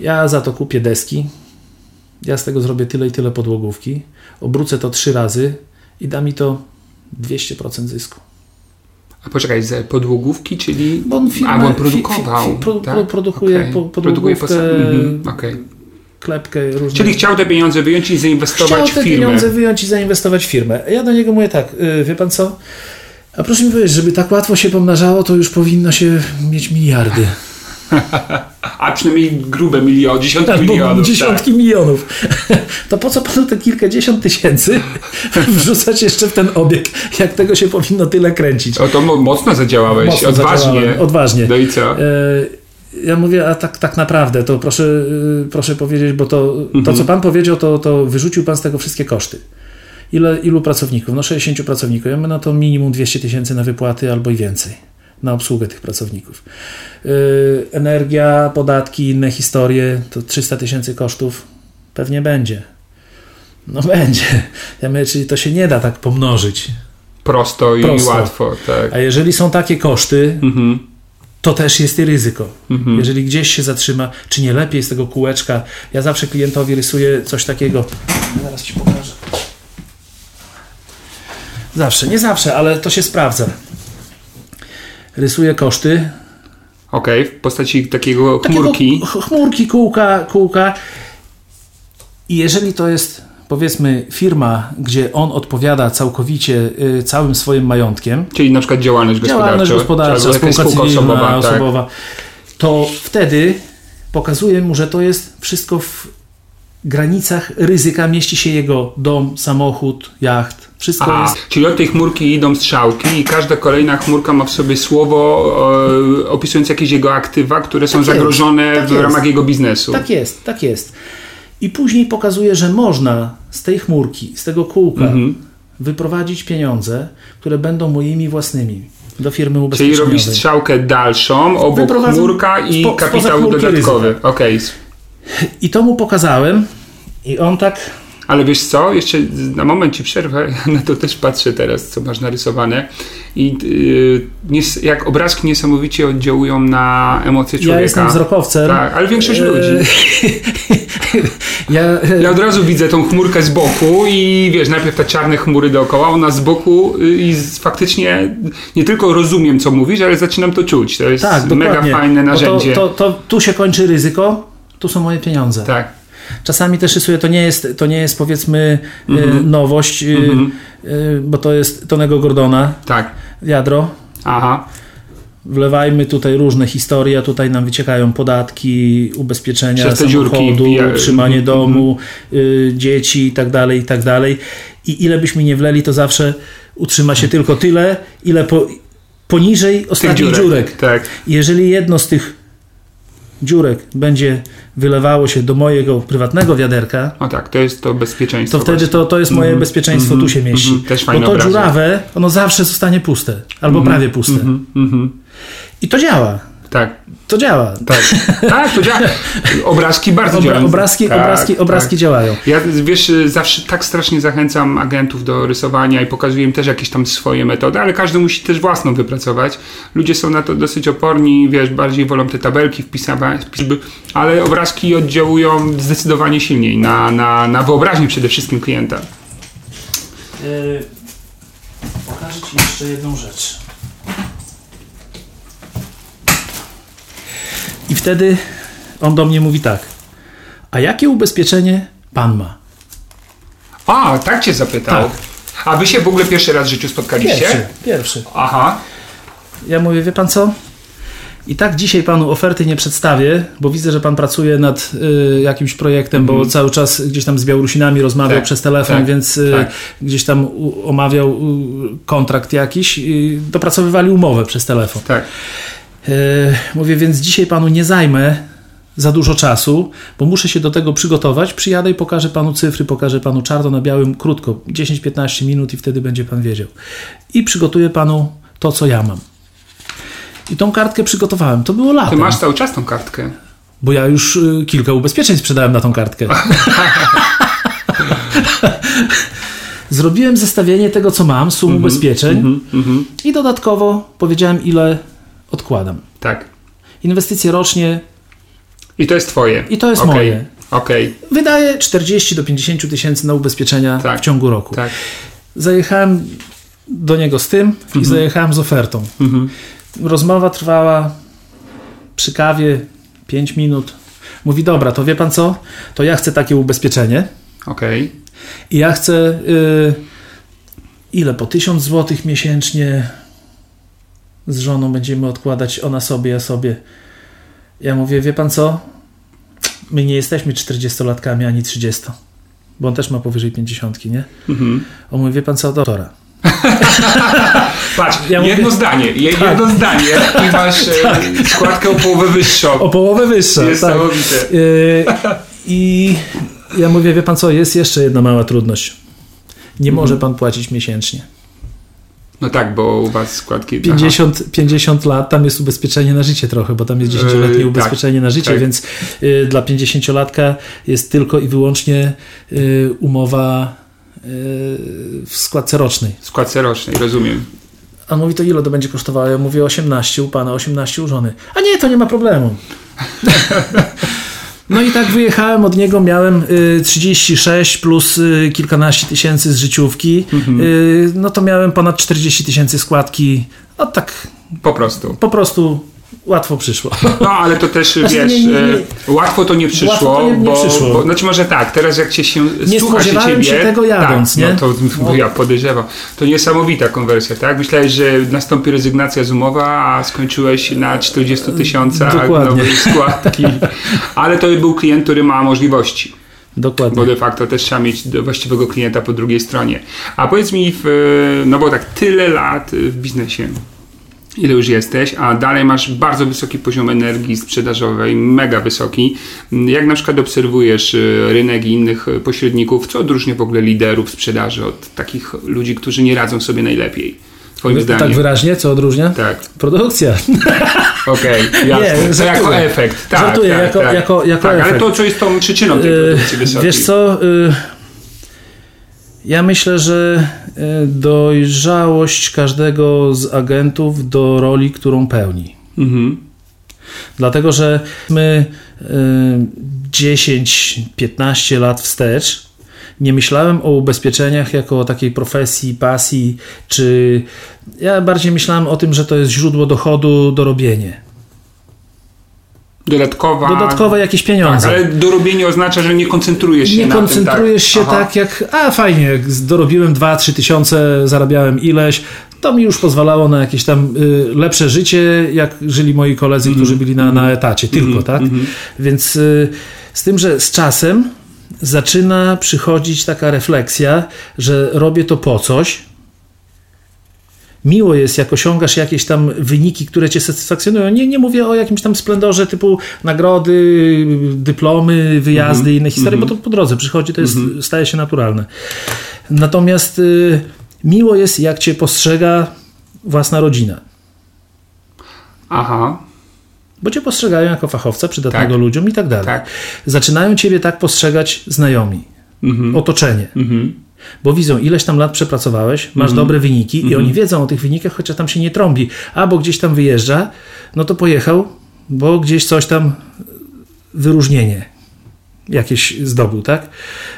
Ja za to kupię deski, ja z tego zrobię tyle i tyle podłogówki, obrócę to trzy razy i da mi to 200% zysku. A poczekaj, z podłogówki, czyli... Bo on A, bo on produkował. fi- fi- pro, tak? pro, produkuje po, Produkuje podłogówkę, mhm, okej. klepkę, różne... Czyli chciał te pieniądze wyjąć i zainwestować Chciał w te firmę. pieniądze wyjąć i zainwestować w firmę. Ja do niego mówię tak, y, wie pan co? A proszę mi powiedzieć, żeby tak łatwo się pomnażało, to już powinno się mieć miliardy. A przynajmniej grube miliony, dziesiątki Albo milionów. dziesiątki milionów. To po co panu te kilkadziesiąt tysięcy wrzucać jeszcze w ten obieg, jak tego się powinno tyle kręcić? Tak. O, to mo- mocno zadziałałeś, Mocno odważnie. Odważnie. No i co? E, Ja mówię, a tak, tak naprawdę, to proszę, y, proszę powiedzieć, bo to, to Mhm. co pan powiedział, to, to wyrzucił pan z tego wszystkie koszty. Ile, ilu pracowników? No 60 pracowników. Ja mówię, no to minimum 200 tysięcy na wypłaty albo i więcej na obsługę tych pracowników. Yy, energia, podatki, inne historie, to 300 tysięcy kosztów pewnie będzie. No będzie. Ja mówię, czyli to się nie da tak pomnożyć. Prosto i Prosto. łatwo, tak. A jeżeli są takie koszty, Mhm. to też jest ryzyko. Mhm. Jeżeli gdzieś się zatrzyma, czy nie lepiej z tego kółeczka. Ja zawsze klientowi rysuję coś takiego. Zaraz ci pokażę. Zawsze, nie zawsze, ale to się sprawdza. Rysuję koszty. Okej, w postaci takiego Takiego chmurki. ch- Chmurki, kółka, kółka. I jeżeli to jest, powiedzmy, firma, gdzie on odpowiada całkowicie y, całym swoim majątkiem, Czyli na przykład działalność gospodarcza. działalność gospodarcza, spółka cywilna, osobowa. Tak. osobowa, to wtedy pokazuje mu, że to jest wszystko w granicach ryzyka. Mieści się jego dom, samochód, jacht. Wszystko A, jest. czyli od tej chmurki idą strzałki i każda kolejna chmurka ma w sobie słowo e, opisujące jakieś jego aktywa, które są Tak jest, zagrożone tak w jest. ramach jego biznesu. Tak jest, tak jest. I później pokazuje, że można z tej chmurki, z tego kółka Mhm. wyprowadzić pieniądze, które będą moimi własnymi do firmy Czyli ubezpieczeniowej. robi strzałkę dalszą, obok chmurka i spo- kapitał dodatkowy. Okej. I to mu pokazałem i on tak Ale wiesz co, jeszcze na moment ci przerwę, na to też patrzę teraz, co masz narysowane i yy, jak obrazki niesamowicie oddziałują na emocje człowieka. Ja jestem wzrokowcem. Tak, ale większość E, ludzi. Ja, Ja od razu widzę tą chmurkę z boku i wiesz, najpierw te czarne chmury dookoła, ona z boku y, i faktycznie nie tylko rozumiem, co mówisz, ale zaczynam to czuć. To jest tak, mega dokładnie. fajne narzędzie. To, to, to, tu się kończy ryzyko, tu są moje pieniądze. Tak. Czasami też rysuję, to nie jest, to nie jest powiedzmy Mhm. nowość, e, bo to jest Tonego Gordona, Tak. wiadro. Aha. Wlewajmy tutaj różne historie, tutaj nam wyciekają podatki, ubezpieczenia Przez te samochodu, utrzymanie mhm, domu, y, dzieci i tak dalej, i tak dalej. I ile byśmy nie wleli, to zawsze utrzyma się tylko tyle, ile po, poniżej ostatnich dziurek. Tak. Jeżeli jedno z tych dziurek będzie wylewało się do mojego prywatnego wiaderka, O tak, to jest to bezpieczeństwo. to wtedy właśnie. to, to jest moje Mhm, bezpieczeństwo, mhm, tu się mieści. mhm. Też Bo fajny to obrazek. dziurawe, ono zawsze zostanie puste, albo prawie puste. Mhm, mhm. I to działa. Tak, To działa. tak. Tak, to działa. Obrazki bardzo Obra- działają. obrazki, Tak, obrazki, tak. obrazki działają. Ja wiesz, zawsze tak strasznie zachęcam agentów do rysowania i pokazuję im też jakieś tam swoje metody, ale każdy musi też własną wypracować. Ludzie są na to dosyć oporni, wiesz, bardziej wolą te tabelki wpisywać, ale obrazki oddziałują zdecydowanie silniej na, na, na wyobraźnię przede wszystkim klienta. Yy, pokażę Ci jeszcze jedną rzecz. I wtedy on do mnie mówi tak. A jakie ubezpieczenie Pan ma? A, tak cię zapytał. Tak. A wy się w ogóle pierwszy raz w życiu spotkaliście? Pierwszy, pierwszy. Aha. Ja mówię, wie Pan co? I tak dzisiaj Panu oferty nie przedstawię, bo widzę, że Pan pracuje nad y, jakimś projektem, bo cały czas gdzieś tam z Białorusinami rozmawiał Tak, przez telefon, tak, więc y, tak. gdzieś tam u, omawiał y, kontrakt jakiś. Y, dopracowywali umowę przez telefon. Tak. E, Mówię, więc dzisiaj panu nie zajmę za dużo czasu, bo muszę się do tego przygotować. Przyjadę i pokażę panu cyfry, pokażę panu czarno na białym krótko, 10-15 minut i wtedy będzie pan wiedział. I przygotuję panu to, co ja mam. I tą kartkę przygotowałem. To było Ty latem, masz cały czas tą kartkę. bo ja już y, kilka ubezpieczeń sprzedałem na tą kartkę. Zrobiłem zestawienie tego, co mam, sum ubezpieczeń Mhm, mhm. i dodatkowo powiedziałem, ile odkładam. Tak. Inwestycje rocznie I to jest twoje. I to jest Okej, moje. Okej, Wydaję 40 do 50 tysięcy na ubezpieczenia Tak. w ciągu roku. tak. Zajechałem do niego z tym i zajechałem z ofertą. Mhm. Rozmowa trwała przy kawie 5 minut. Mówi, dobra, to wie pan co? To ja chcę takie ubezpieczenie Okej. i ja chcę y, ile? Po 1000 zł miesięcznie z żoną będziemy odkładać, ona sobie, ja sobie. Ja mówię, wie pan co? My nie jesteśmy 40-latkami ani 30, bo on też ma powyżej 50, nie? Mhm. On mówi, wie pan co, doktora. Patrz, Ja mówię- jedno zdanie, Tak. jedno zdanie i masz e, składkę o połowę wyższą. O połowę wyższa. tak. Niesamowite. Y, I ja mówię, wie pan co, jest jeszcze jedna mała trudność. Nie może pan płacić miesięcznie. No tak, bo u was składki... 50, 50 lat, tam jest ubezpieczenie na życie trochę, bo tam jest 10-letnie yy, ubezpieczenie tak, na życie, tak. więc y, dla 50-latka jest tylko i wyłącznie y, umowa y, w składce rocznej. W składce rocznej, rozumiem. A mówi, to ile to będzie kosztowało? Ja mówię 18 u pana, 18 u żony. A nie, to nie ma problemu. No i tak wyjechałem od niego, miałem 36 y, plus y, kilkanaście tysięcy z życiówki. Mhm. Y, no to miałem ponad 40 tysięcy składki. No tak. Po prostu. Po prostu łatwo przyszło. No, ale to też, znaczy, wiesz, nie, nie, nie, łatwo to nie przyszło, to bo, przyszło. bo, znaczy może tak, teraz jak cię się nie słucha się ciebie, się tego jadąc, tak, nie? No to no. ja podejrzewam. To niesamowita konwersja, tak? Myślałeś, że nastąpi rezygnacja z umowa, a skończyłeś na 40 tysiącach nowej składki. Ale to był klient, który ma możliwości. Dokładnie. Bo de facto też trzeba mieć właściwego klienta po drugiej stronie. A powiedz mi, w, no bo tak tyle lat w biznesie, ile już jesteś, a dalej masz bardzo wysoki poziom energii sprzedażowej, mega wysoki. Jak na przykład obserwujesz y, rynek i innych y, pośredników, co odróżnia w ogóle liderów sprzedaży od takich ludzi, którzy nie radzą sobie najlepiej? Twoim tak zdaniem. Tak wyraźnie, co odróżnia? Tak. Produkcja. Okej, okay, jasne. Nie, to jako efekt. Tak, żartuję, tak, jako, tak. jako, jako tak, efekt. Ale to, co jest tą przyczyną tej produkcji wysokiej? Wiesz co... Y ja myślę, że dojrzałość każdego z agentów do roli, którą pełni. Mhm. Dlatego, że my 10-15 e, lat wstecz nie myślałem o ubezpieczeniach jako o takiej profesji, pasji, czy ja bardziej myślałem o tym, że to jest źródło dochodu, dorobienie. Dodatkowa, Dodatkowe jakieś pieniądze. Tak, ale dorobienie oznacza, że nie koncentrujesz się nie na koncentrujesz tym, tak. się tak jak, a fajnie, dorobiłem 2-3 tysiące, zarabiałem ileś, to mi już pozwalało na jakieś tam y, lepsze życie, jak żyli moi koledzy, mm -hmm. którzy byli na, na etacie, tylko, mm -hmm. tak? Mm -hmm. Więc y, z tym, że z czasem zaczyna przychodzić taka refleksja, że robię to po coś, miło jest, jak osiągasz jakieś tam wyniki, które cię satysfakcjonują. Nie, nie mówię o jakimś tam splendorze typu nagrody, dyplomy, wyjazdy, mm -hmm. inne historie, mm -hmm. bo to po drodze przychodzi, to jest, mm -hmm. staje się naturalne. Natomiast y, miło jest, jak cię postrzega własna rodzina. Aha. Bo cię postrzegają jako fachowca, przydatnego tak. ludziom i tak dalej. Tak. Zaczynają ciebie tak postrzegać znajomi, mhm. otoczenie. Mhm bo widzą, ileś tam lat przepracowałeś, masz mm. dobre wyniki mm. i oni mhm. wiedzą o tych wynikach, chociaż tam się nie trąbi. Albo gdzieś tam wyjeżdża, no to pojechał, bo gdzieś coś tam wyróżnienie jakieś zdobył, tak?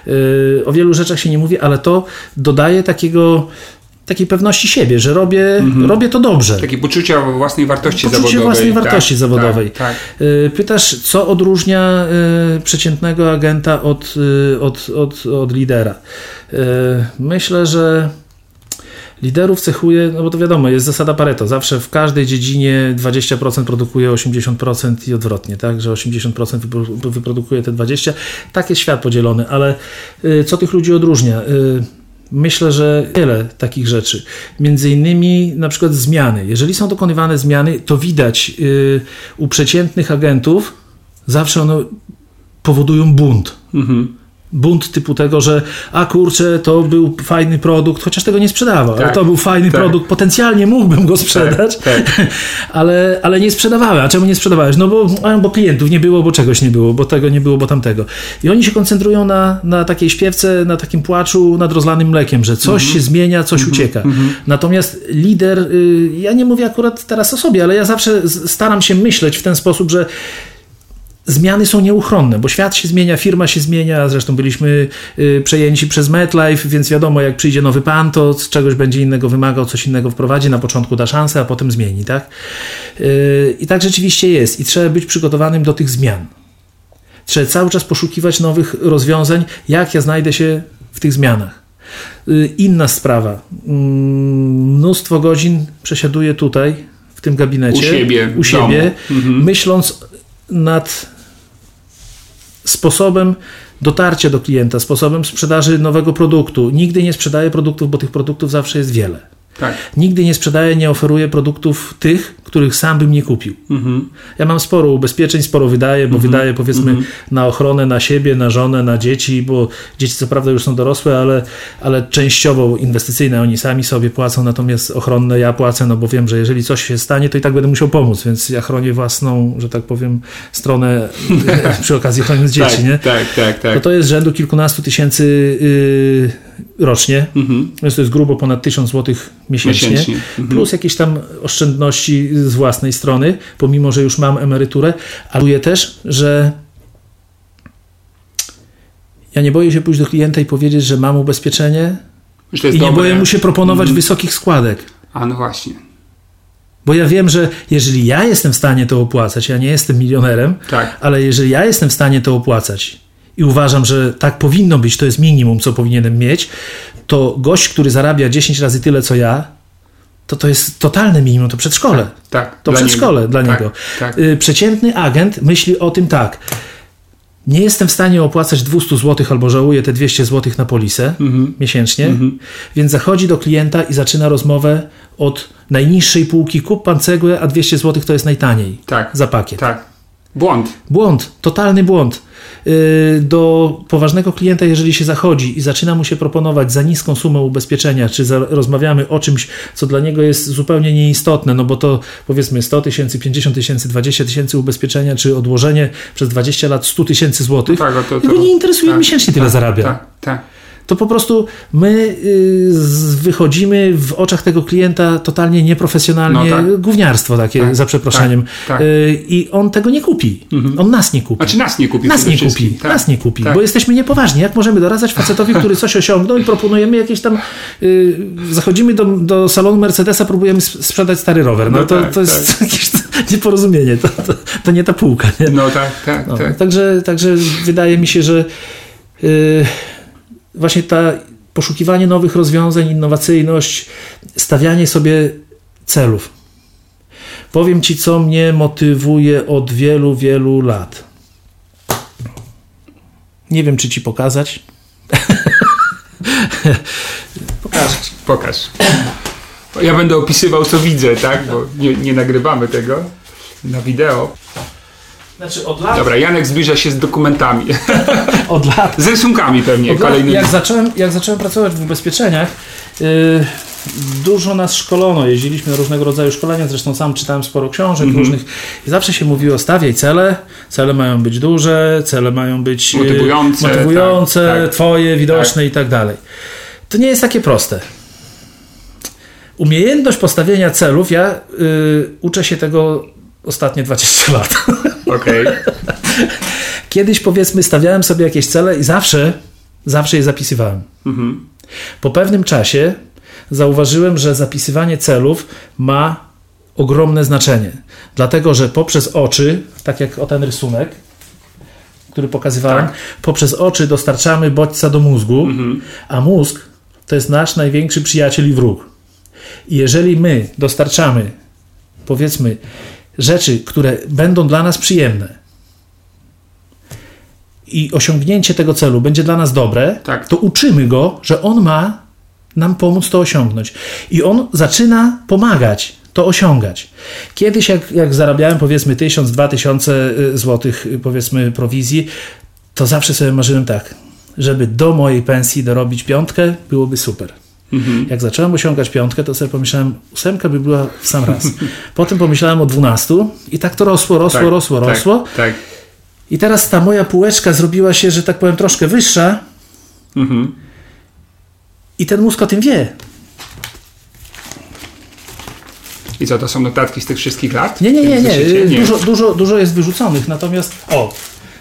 Yy, o wielu rzeczach się nie mówi, ale to dodaje takiego takiej pewności siebie, że robię, mhm. robię to dobrze. Takie poczucia własnej wartości poczucie zawodowej. własnej tak, wartości tak, zawodowej. Tak, tak. Pytasz, co odróżnia y, przeciętnego agenta od, y, od, od, od lidera? Y, myślę, że liderów cechuje, no bo to wiadomo, jest zasada Pareto. Zawsze w każdej dziedzinie 20% produkuje 80% i odwrotnie, tak? Że 80% wyprodukuje te 20%. Tak jest świat podzielony, ale co tych ludzi odróżnia? Myślę, że wiele takich rzeczy. Między innymi na przykład zmiany. Jeżeli są dokonywane zmiany, to widać yy, u przeciętnych agentów, zawsze one powodują bunt. Mhm bunt typu tego, że a kurczę, to był fajny produkt, chociaż tego nie sprzedawał, tak, ale to był fajny tak. produkt, potencjalnie mógłbym go sprzedać, tak, tak. ale, ale nie sprzedawałem. A czemu nie sprzedawałeś? No bo, bo klientów nie było, bo czegoś nie było, bo tego nie było, bo tamtego. I oni się koncentrują na, na takiej śpiewce, na takim płaczu nad rozlanym mlekiem, że coś mhm. się zmienia, coś mhm. ucieka. Mhm. Natomiast lider, y, ja nie mówię akurat teraz o sobie, ale ja zawsze staram się myśleć w ten sposób, że zmiany są nieuchronne, bo świat się zmienia, firma się zmienia, zresztą byliśmy y, przejęci przez MetLife, więc wiadomo, jak przyjdzie nowy pan, to czegoś będzie innego wymagał, coś innego wprowadzi, na początku da szansę, a potem zmieni, tak? Y, I tak rzeczywiście jest i trzeba być przygotowanym do tych zmian. Trzeba cały czas poszukiwać nowych rozwiązań, jak ja znajdę się w tych zmianach. Y, inna sprawa. Mm, mnóstwo godzin przesiaduję tutaj, w tym gabinecie, u siebie, u siebie mhm. myśląc nad sposobem dotarcia do klienta, sposobem sprzedaży nowego produktu. Nigdy nie sprzedaję produktów, bo tych produktów zawsze jest wiele. Tak. Nigdy nie sprzedaję, nie oferuję produktów tych, których sam bym nie kupił. Mhm. Ja mam sporo ubezpieczeń, sporo wydaję, bo wydaję powiedzmy na ochronę, na siebie, na żonę, na dzieci, bo dzieci co prawda już są dorosłe, ale, ale częściowo inwestycyjne oni sami sobie płacą, natomiast ochronne ja płacę, no bo wiem, że jeżeli coś się stanie, to i tak będę musiał pomóc, więc ja chronię własną, że tak powiem, stronę przy okazji chroniąc dzieci, tak, nie? tak, tak, tak. No to jest rzędu kilkunastu tysięcy yy, rocznie, Mhm. więc to jest grubo ponad 1000 zł miesięcznie, Miesięcznie. Mhm. plus jakieś tam oszczędności z własnej strony, pomimo, że już mam emeryturę, ale czuję też, że ja nie boję się pójść do klienta i powiedzieć, że mam ubezpieczenie Że i nie dobre. boję mu się proponować Mhm. wysokich składek. A no właśnie. Bo ja wiem, że jeżeli ja jestem w stanie to opłacać, ja nie jestem milionerem, Tak. ale jeżeli ja jestem w stanie to opłacać i uważam, że tak powinno być, to jest minimum, co powinienem mieć, to gość, który zarabia 10 razy tyle, co ja, to to jest totalne minimum, to przedszkole. Tak. To dla przedszkole niego. dla tak, niego. Tak. Y, Przeciętny agent myśli o tym tak. Nie jestem w stanie opłacać 200 zł albo żałuję te 200 zł na polisę Mhm. miesięcznie, więc zachodzi do klienta i zaczyna rozmowę od najniższej półki. Kup pan cegłę, a 200 zł to jest najtaniej Tak. za pakiet. Tak. Błąd. Błąd, totalny błąd. Yy, Do poważnego klienta, jeżeli się zachodzi i zaczyna mu się proponować za niską sumę ubezpieczenia, czy za, rozmawiamy o czymś, co dla niego jest zupełnie nieistotne, no bo to powiedzmy 100 tysięcy, 50 tysięcy, 20 tysięcy ubezpieczenia, czy odłożenie przez 20 lat 100 tysięcy złotych, Tak, o to, to, jego nie interesuje, tak, miesięcznie tyle tak, zarabia. Tak, tak. To po prostu my y, wychodzimy w oczach tego klienta totalnie nieprofesjonalnie, No tak. gówniarstwo takie, Tak, za przeproszeniem. tak, tak. Y, I on tego nie kupi. On nas nie kupi. Znaczy nas nie kupi Nas nie kupi, Tak. nas nie kupi, Tak. bo jesteśmy niepoważni. Jak możemy doradzać facetowi, który coś osiągnął i proponujemy jakieś tam. y, zachodzimy do, do salonu Mercedesa, próbujemy sp- sprzedać stary rower. No, No to, to jest jakieś nieporozumienie. To, to, to nie ta półka. Nie? No tak, tak, No, tak. Także, także wydaje mi się, że y, właśnie ta poszukiwanie nowych rozwiązań, innowacyjność, stawianie sobie celów. Powiem Ci, co mnie motywuje od wielu, wielu lat. Nie wiem, czy Ci pokazać. Pokażę Ci. Pokaż. Ja będę opisywał, co widzę, tak? Bo nie, nie nagrywamy tego na wideo. Znaczy od lat, Dobra, Janek zbliża się z dokumentami. od lat Z rysunkami pewnie, Od kolejnymi. jak, zacząłem, jak zacząłem pracować w ubezpieczeniach, yy, dużo nas szkolono, jeździliśmy na różnego rodzaju szkolenia, zresztą sam czytałem sporo książek Mhm. różnych i zawsze się mówiło stawiaj cele, cele mają być duże, cele mają być yy, Motywujące, motywujące tak, tak. twoje, widoczne i tak dalej. To nie jest takie proste. Umiejętność postawienia celów, ja yy, uczę się tego ostatnie 20 lat. Okej. Kiedyś powiedzmy stawiałem sobie jakieś cele i zawsze, zawsze je zapisywałem. Mhm. Po pewnym czasie zauważyłem, że zapisywanie celów ma ogromne znaczenie. Dlatego, że poprzez oczy, tak jak o ten rysunek, który pokazywałem, Tak. poprzez oczy dostarczamy bodźca do mózgu, Mhm. a mózg to jest nasz największy przyjaciel i wróg. I jeżeli my dostarczamy, powiedzmy, rzeczy, które będą dla nas przyjemne i osiągnięcie tego celu będzie dla nas dobre, Tak. to uczymy go, że on ma nam pomóc to osiągnąć. I on zaczyna pomagać to osiągać. Kiedyś, jak, jak zarabiałem powiedzmy 1000, 2000 złotych, y, powiedzmy, prowizji, to zawsze sobie marzyłem tak, żeby do mojej pensji dorobić piątkę, byłoby super. Mhm. Jak zacząłem osiągać piątkę, to sobie pomyślałem, ósemka by była w sam raz. Potem pomyślałem o dwunastu i tak to rosło, rosło, Tak, rosło, tak, rosło. Tak. I teraz ta moja półeczka zrobiła się, że tak powiem, troszkę wyższa Mhm. i ten mózg o tym wie. I co, to są notatki z tych wszystkich lat? Nie, nie, nie, nie. zeszycie? Dużo, dużo, dużo jest wyrzuconych. Natomiast, o,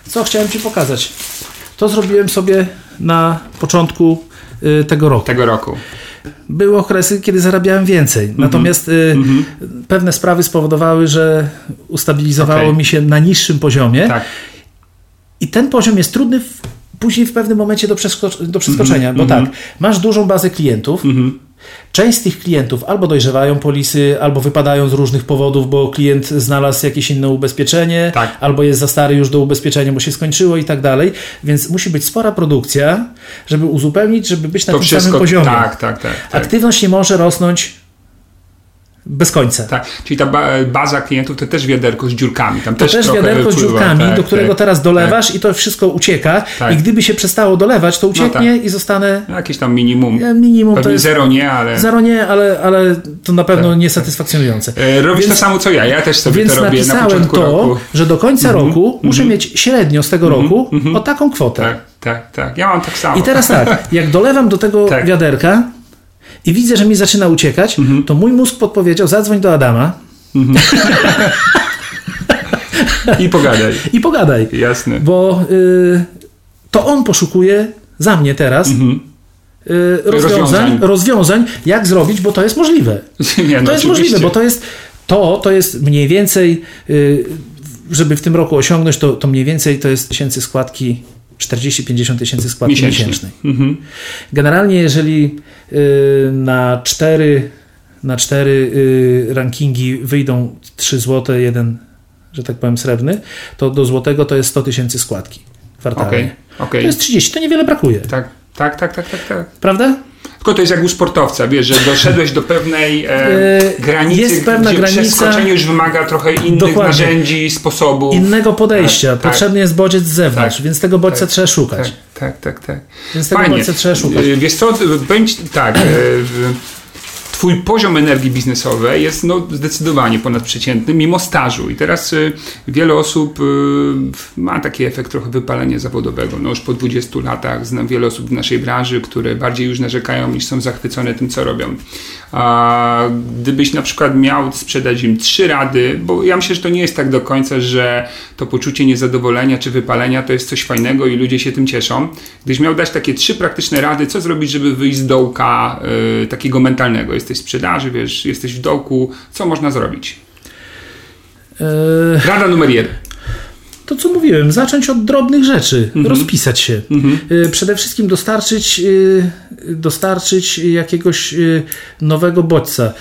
co chciałem Ci pokazać. To zrobiłem sobie na początku y, tego roku. Tego roku. Były okresy, kiedy zarabiałem więcej. Mhm. Natomiast y, pewne sprawy spowodowały, że ustabilizowało Okej. mi się na niższym poziomie. Tak. I ten poziom jest trudny w, później w pewnym momencie do, przeskocz- do przeskoczenia, bo mhm. tak, masz dużą bazę klientów. Część z tych klientów albo dojrzewają polisy, albo wypadają z różnych powodów, bo klient znalazł jakieś inne ubezpieczenie, Tak. albo jest za stary już do ubezpieczenia, bo się skończyło i tak dalej. Więc musi być spora produkcja, żeby uzupełnić, żeby być na To tym wszystko. samym poziomie. Tak, tak, tak. tak. Aktywność nie może rosnąć bez końca. Tak, czyli ta ba- baza klientów to też wiaderko z dziurkami. Tam To też, też wiaderko z dziurkami, tak, do którego tak, teraz dolewasz i to wszystko ucieka. Tak. I gdyby się przestało dolewać, to ucieknie tak. i zostanę tak. Jakieś tam minimum. minimum. Pewnie to jest zero nie, ale... zero nie, ale, ale to na pewno niesatysfakcjonujące. E, Robisz Więc- to samo co ja, ja też sobie to robię na napisałem początku to, roku. Mhm, że do końca roku muszę mieć średnio z tego roku o taką kwotę. Tak, tak, tak. Ja mam tak samo. I teraz tak, jak dolewam do tego Tak. wiaderka i widzę, że mi zaczyna uciekać, Mhm. to mój mózg podpowiedział, zadzwoń do Adama I pogadaj. i pogadaj. Jasne. Bo y, to on poszukuje za mnie teraz y, rozwiązań, Mhm. Rozwiązań. rozwiązań, jak zrobić, bo to jest możliwe. Nie, no, To jest oczywiście. możliwe, bo to jest to, to jest mniej więcej, y, żeby w tym roku osiągnąć, to, to mniej więcej to jest tysięcy składki, 40-50 tysięcy składki Miesięcznie. miesięcznej. Mhm. Generalnie, jeżeli y, na cztery, na cztery y, rankingi wyjdą 3 złote, jeden, że tak powiem, srebrny, to do złotego to jest 100 tysięcy składki kwartalnie. Okej, okej. To jest 30, to niewiele brakuje. Tak, tak, tak, tak, tak, tak. Prawda? Tylko to jest jak u sportowca, wiesz, że doszedłeś do pewnej e, E, granicy, jest pewna gdzie granica- przeskoczenie już wymaga trochę innych Dokładnie. narzędzi, sposobów. Innego podejścia. Tak, tak. Potrzebny jest bodziec z zewnątrz, Tak. więc tego bodźca Tak. trzeba szukać. Tak, tak, tak, tak. Więc tego bodźca trzeba szukać. E, Wiesz co, bądź tak, e, w- twój poziom energii biznesowej jest no, zdecydowanie ponadprzeciętny, mimo stażu. I teraz e, wiele osób e, ma taki efekt trochę wypalenia zawodowego. No już po 20 latach znam wiele osób w naszej branży, które bardziej już narzekają niż są zachwycone tym, co robią. A gdybyś na przykład miał sprzedać im trzy rady, bo ja myślę, że to nie jest tak do końca, że to poczucie niezadowolenia czy wypalenia to jest coś fajnego i ludzie się tym cieszą. Gdybyś miał dać takie trzy praktyczne rady, co zrobić, żeby wyjść z dołka y, takiego mentalnego. Jesteś w sprzedaży, wiesz, jesteś w dołku, co można zrobić? E, Rada numer jeden. To co mówiłem, zacząć od drobnych rzeczy, Mhm. rozpisać się. Y, Przede wszystkim dostarczyć, y, dostarczyć jakiegoś y, nowego bodźca,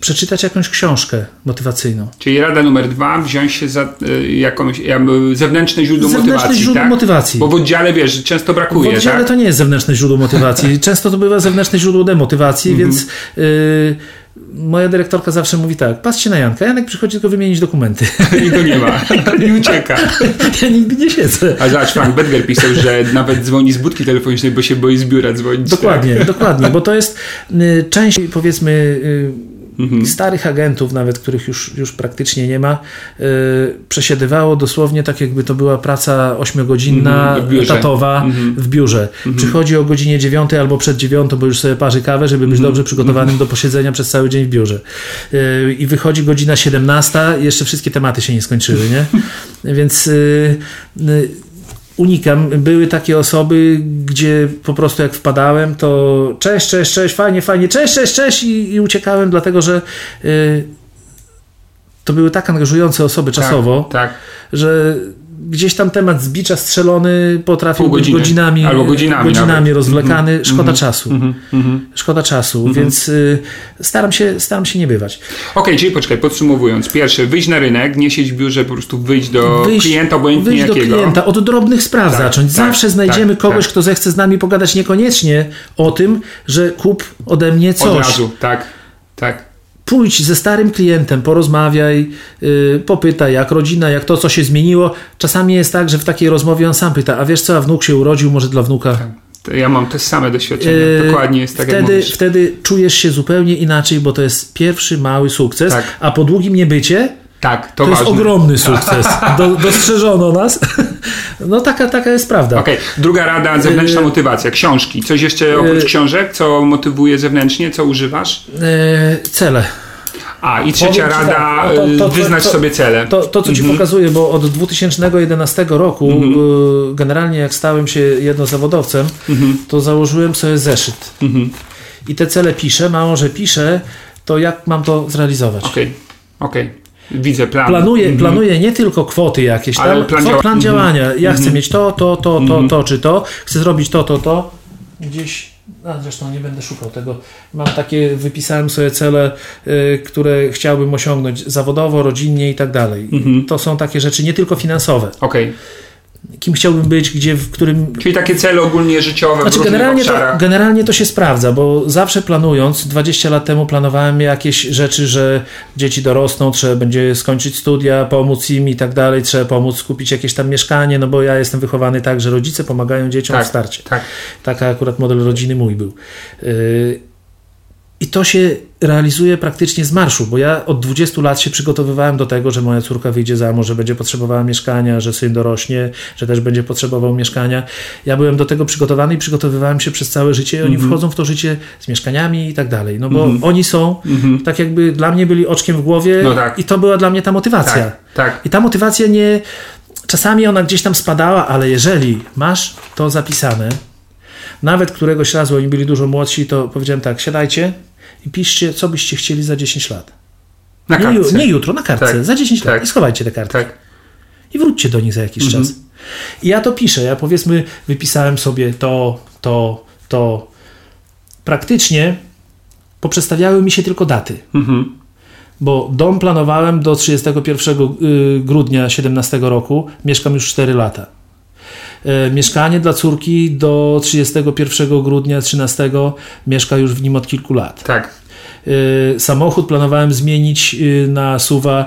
przeczytać jakąś książkę motywacyjną. Czyli rada numer dwa, wziąć się za jakąś zewnętrzne źródło Zewnętrzne motywacji. źródło tak? motywacji. Bo w oddziale wiesz, często W brakuje, oddziale tak? to nie jest zewnętrzne źródło motywacji. Często to bywa zewnętrzne źródło demotywacji, Mhm. więc moja dyrektorka zawsze mówi tak, patrzcie na Janka, Janek przychodzi tylko wymienić dokumenty. I go nie ma. I ucieka. ja nigdy nie siedzę. A zobacz, Frank Bedger pisał, że nawet dzwoni z budki telefonicznej, bo się boi z biura dzwonić. Dokładnie, dokładnie, bo to jest y, część powiedzmy y, Mhm. starych agentów, nawet których już, już praktycznie nie ma, y, przesiedywało dosłownie tak, jakby to była praca ośmiogodzinna, Mhm, w biurze. etatowa w biurze. Przychodzi o godzinie dziewiątej albo przed dziewiątą, bo już sobie parzy kawę, żeby być dobrze przygotowanym do posiedzenia przez cały dzień w biurze. Y, I wychodzi godzina 17, jeszcze wszystkie tematy się nie skończyły, nie? Więc y, y, unikam. Były takie osoby, gdzie po prostu jak wpadałem, to cześć, cześć, cześć, fajnie, fajnie, cześć, cześć, cześć i, i uciekałem, dlatego że y, to były tak angażujące osoby czasowo, Tak, tak. że gdzieś tam temat z bicza strzelony potrafił być godzinami, Albo godzinami godzinami nawet. rozwlekany. Szkoda czasu. Mhm. Szkoda czasu, więc y, staram, się, staram się nie bywać. Okej, czyli poczekaj, podsumowując. Pierwsze, wyjść na rynek, nie siedzieć w biurze, po prostu wyjść do Wyjść- klienta, obojętnie wyjść do jakiego. klienta, od drobnych spraw Tak, zacząć. tak, Zawsze znajdziemy tak, kogoś, tak. kto zechce z nami pogadać niekoniecznie o tym, że kup ode mnie Od coś. razu, tak, tak. Pójdź ze starym klientem, porozmawiaj, yy, popytaj, jak rodzina, jak to, co się zmieniło. Czasami jest tak, że w takiej rozmowie on sam pyta, a wiesz co, a wnuk się urodził, może dla wnuka. To Ja mam te same doświadczenia. Yy, Dokładnie jest tak, jak wtedy, mówisz. wtedy czujesz się zupełnie inaczej, bo to jest pierwszy mały sukces, Tak. a po długim niebycie Tak, to, to jest ogromny sukces. Do, dostrzeżono nas. No taka, taka jest prawda. Okej, druga rada, zewnętrzna motywacja, książki. Coś jeszcze oprócz Yy. książek, co motywuje zewnętrznie, co używasz? Yy, cele. A, i trzecia Powiem rada, tak, to- to- wyznać to- sobie cele. To, to co Ci Mhm. pokazuję, bo od 2011 roku y, generalnie jak stałem się jednozawodowcem, to założyłem sobie zeszyt. Mhm. I te cele piszę, mało że piszę, to jak mam to zrealizować? Okej, okej. Widzę plan. Planuję, Mhm. planuję nie tylko kwoty jakieś, Ale tam, plan działa- plan mhm. działania. Ja chcę mieć to, to, to, to, to, czy to. Chcę zrobić to, to, to. Gdzieś, a zresztą nie będę szukał tego. Mam takie, wypisałem sobie cele, y, które chciałbym osiągnąć zawodowo, rodzinnie i tak dalej. Mhm. To są takie rzeczy nie tylko finansowe. Okej, kim chciałbym być, gdzie, w którym... Czyli takie cele ogólnie życiowe znaczy, w generalnie to, generalnie to się sprawdza, bo zawsze planując, 20 lat temu planowałem jakieś rzeczy, że dzieci dorosną, trzeba będzie skończyć studia, pomóc im i tak dalej, trzeba pomóc kupić jakieś tam mieszkanie, no bo ja jestem wychowany tak, że rodzice pomagają dzieciom tak, w starcie. Tak. Taka akurat model rodziny mój był. Yy, i to się realizuje praktycznie z marszu, bo ja od 20 lat się przygotowywałem do tego, że moja córka wyjdzie za mąż, że będzie potrzebowała mieszkania, że syn dorośnie, że też będzie potrzebował mieszkania. Ja byłem do tego przygotowany i przygotowywałem się przez całe życie. Oni mm -hmm. wchodzą w to życie z mieszkaniami i tak dalej. No bo mm -hmm. oni są, mm -hmm. tak jakby dla mnie byli oczkiem w głowie no tak. i to była dla mnie ta motywacja. Tak, tak. I ta motywacja nie. Czasami ona gdzieś tam spadała, ale jeżeli masz to zapisane, nawet któregoś razu oni byli dużo młodsi, to powiedziałem tak, siadajcie, i piszcie, co byście chcieli za 10 lat. Na nie, kartce. nie jutro, na kartce, tak. za 10 tak. lat i schowajcie te kartki. Tak. I wróćcie do nich za jakiś mhm. czas. I ja to piszę. Ja powiedzmy, wypisałem sobie to, to, to. Praktycznie poprzestawiały mi się tylko daty. Mhm. Bo dom planowałem do 31 y, grudnia 17 roku, mieszkam już 4 lata. E, mieszkanie dla córki do 31 grudnia 13 mieszka już w nim od kilku lat. Tak. E, samochód planowałem zmienić e, na suwa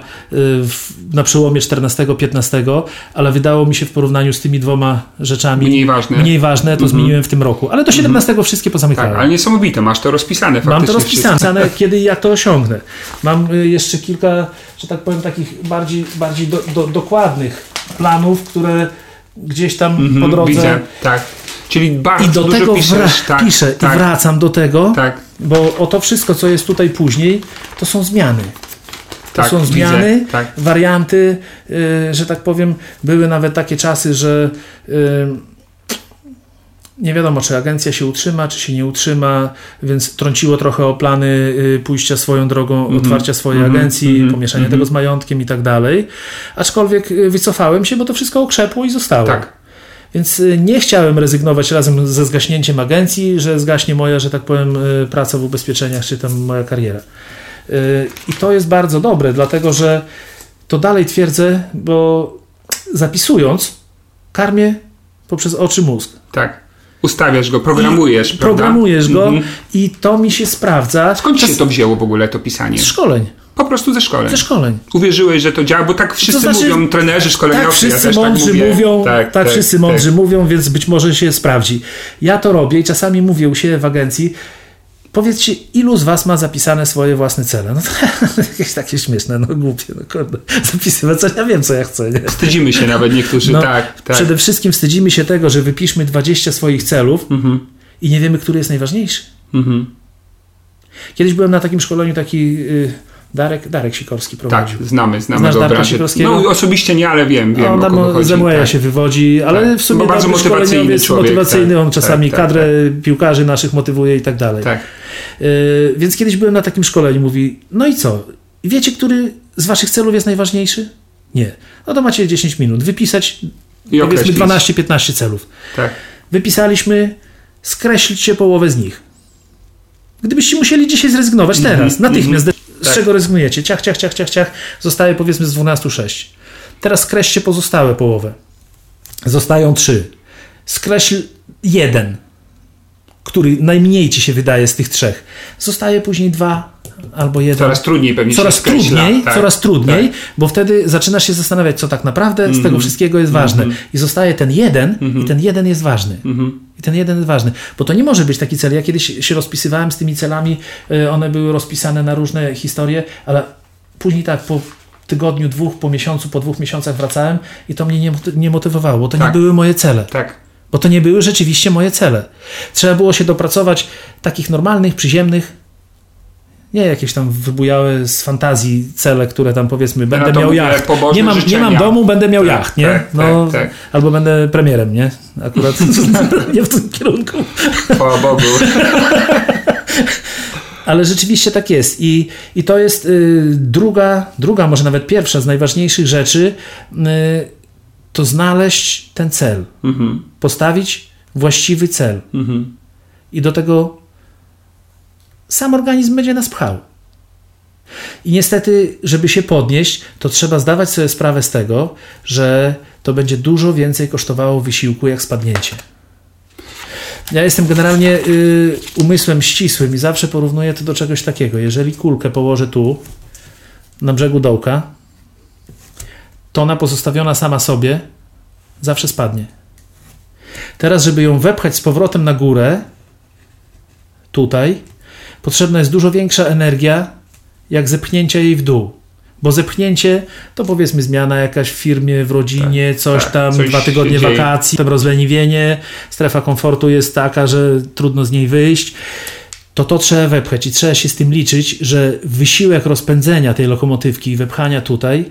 na przełomie 14-15, ale wydało mi się w porównaniu z tymi dwoma rzeczami mniej ważne, mniej ważne to mhm. zmieniłem w tym roku. Ale do 17 mhm. wszystkie pozamykałem. Tak, ale niesamowite, masz to rozpisane faktycznie. Mam to rozpisane, kiedy i jak to osiągnę. Mam jeszcze kilka, że tak powiem, takich bardziej, bardziej do, do, dokładnych planów, które gdzieś tam mm -hmm, po drodze. Widzę, tak. Czyli bardzo I do dużo tego piszesz, tak, piszę tak, i wracam do tego, tak. bo o to wszystko, co jest tutaj później, to są zmiany. To tak, są zmiany, widzę, tak. warianty, yy, że tak powiem, były nawet takie czasy, że yy, nie wiadomo, czy agencja się utrzyma, czy się nie utrzyma, więc trąciło trochę o plany y, pójścia swoją drogą, mm -hmm. otwarcia swojej mm -hmm. agencji, mm -hmm. pomieszania tego z majątkiem i tak dalej. Aczkolwiek y, wycofałem się, bo to wszystko okrzepło i zostało. Tak. Więc y, nie chciałem rezygnować razem ze zgaśnięciem agencji, że zgaśnie moja, że tak powiem, praca w ubezpieczeniach, czy tam moja kariera. I to jest bardzo dobre, dlatego że to dalej twierdzę, bo zapisując, karmię poprzez oczy mózg. Tak. Ustawiasz go, programujesz, I prawda? Programujesz go Mhm. i to mi się sprawdza. Skąd Czas- się to wzięło w ogóle, to pisanie? Z szkoleń. Po prostu ze szkoleń. Ze szkoleń. Uwierzyłeś, że to działa, bo tak wszyscy znaczy, mówią, trenerzy, szkoleniowcy, Tak wszyscy ja mądrzy tak mówię. mówią, tak, tak, wszyscy mądrzy mówią, więc być może się sprawdzi. Ja to robię i czasami mówię u siebie w agencji, powiedzcie, ilu z was ma zapisane swoje własne cele? No to jakieś takie śmieszne, no głupie, no kurde. Zapisywać, co ja wiem, co ja chcę. Nie? Wstydzimy się nawet niektórzy, No, tak, tak. Przede wszystkim wstydzimy się tego, że wypiszmy 20 swoich celów Mhm, i nie wiemy, który jest najważniejszy. mhm. Kiedyś byłem na takim szkoleniu, taki y, Darek, Darek Sikorski Tak, prowadził. znamy, znamy Znasz go Darka. Sikorskiego? No osobiście nie, ale wiem, wiem on o kogo tam tak. się wywodzi, ale Tak. w sumie Bo bardzo motywacyjny człowiek, motywacyjny, tak, on czasami tak, tak, kadrę piłkarzy naszych motywuje i tak dalej. Tak. Y, więc kiedyś byłem na takim szkoleniu, mówi, no i co? Wiecie, który z waszych celów jest najważniejszy? Nie. No to macie 10 minut. Wypisać I powiedzmy określić. 12-15 celów. Tak. Wypisaliśmy, skreślicie połowę z nich. Gdybyście musieli dzisiaj zrezygnować Mhm, teraz, natychmiast, z Tak. czego rezygnujecie? Ciach, ciach, ciach, ciach, ciach. Zostaje powiedzmy z 12 6. Teraz skreślcie pozostałe połowę. Zostają 3. Skreśl jeden, który najmniej ci się wydaje z tych trzech. Zostaje później dwa albo jeden. Coraz trudniej pewnie Coraz się skreśla. trudniej, tak. coraz trudniej, Tak. bo wtedy zaczynasz się zastanawiać, co tak naprawdę z Mhm. tego wszystkiego jest ważne. I zostaje ten jeden, i ten jeden jest ważny. Mhm. I ten jeden jest ważny. Bo to nie może być taki cel. Ja kiedyś się rozpisywałem z tymi celami, y, one były rozpisane na różne historie, ale później tak po tygodniu, dwóch, po miesiącu, po dwóch miesiącach wracałem i to mnie nie, nie motywowało, bo to Tak. nie były moje cele. Tak. Bo to nie były rzeczywiście moje cele. Trzeba było się dopracować takich normalnych, przyziemnych, nie jakieś tam wybujałe z fantazii cele, które tam powiedzmy, będę to miał jacht. Nie mam, nie mam domu, będę miał Tak, jacht, nie? tak, no, tak, tak. Albo będę premierem, nie? Akurat nie w tym kierunku. Chwała Bogu. Ale rzeczywiście tak jest. I, i to jest y, druga, druga, może nawet pierwsza z najważniejszych rzeczy, y, to znaleźć ten cel. Mhm. Postawić właściwy cel. Mhm. I do tego sam organizm będzie nas pchał. I niestety, żeby się podnieść, to trzeba zdawać sobie sprawę z tego, że to będzie dużo więcej kosztowało wysiłku jak spadnięcie. Ja jestem generalnie y, umysłem ścisłym i zawsze porównuję to do czegoś takiego. Jeżeli kulkę położę tu, na brzegu dołka, to ona pozostawiona sama sobie zawsze spadnie. Teraz, żeby ją wepchać z powrotem na górę, tutaj, potrzebna jest dużo większa energia, jak zepchnięcie jej w dół. Bo zepchnięcie to powiedzmy zmiana jakaś w firmie, w rodzinie, Tak, coś tak, tam, coś dwa tygodnie wakacji, potem rozleniwienie, strefa komfortu jest taka, że trudno z niej wyjść. To to trzeba wepchać i trzeba się z tym liczyć, że wysiłek rozpędzenia tej lokomotywki i wepchania tutaj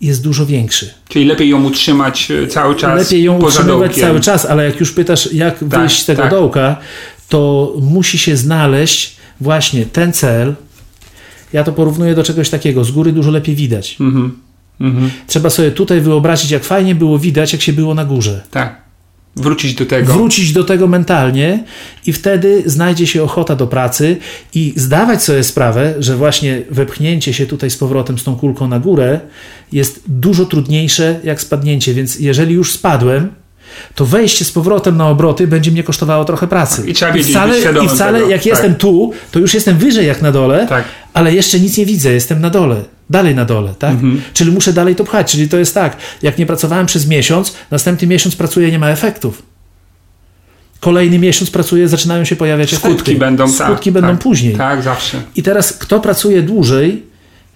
jest dużo większy. Czyli lepiej ją utrzymać e, cały czas Lepiej ją poza utrzymywać dołkiem. cały czas, ale jak już pytasz, jak wyjść z tego tak. dołka, to musi się znaleźć właśnie ten cel. Ja to porównuję do czegoś takiego. Z góry dużo lepiej widać. Mhm. Mhm. Trzeba sobie tutaj wyobrazić, jak fajnie było widać, jak się było na górze. Tak. Wrócić do tego. Wrócić do tego mentalnie i wtedy znajdzie się ochota do pracy i zdawać sobie sprawę, że właśnie wepchnięcie się tutaj z powrotem z tą kulką na górę jest dużo trudniejsze jak spadnięcie, więc jeżeli już spadłem, to wejście z powrotem na obroty będzie mnie kosztowało trochę pracy. I trzeba wiedzieć, wcale, I wcale tego. jak Tak. jestem tu, to już jestem wyżej jak na dole, Tak. ale jeszcze nic nie widzę, jestem na dole, dalej na dole, tak? Mhm. Czyli muszę dalej to pchać, czyli to jest tak, jak nie pracowałem przez miesiąc, następny miesiąc pracuję, nie ma efektów. Kolejny miesiąc pracuję, zaczynają się pojawiać Skutki efekty. będą, Skutki tak, będą tak, później. Tak, zawsze. I teraz kto pracuje dłużej,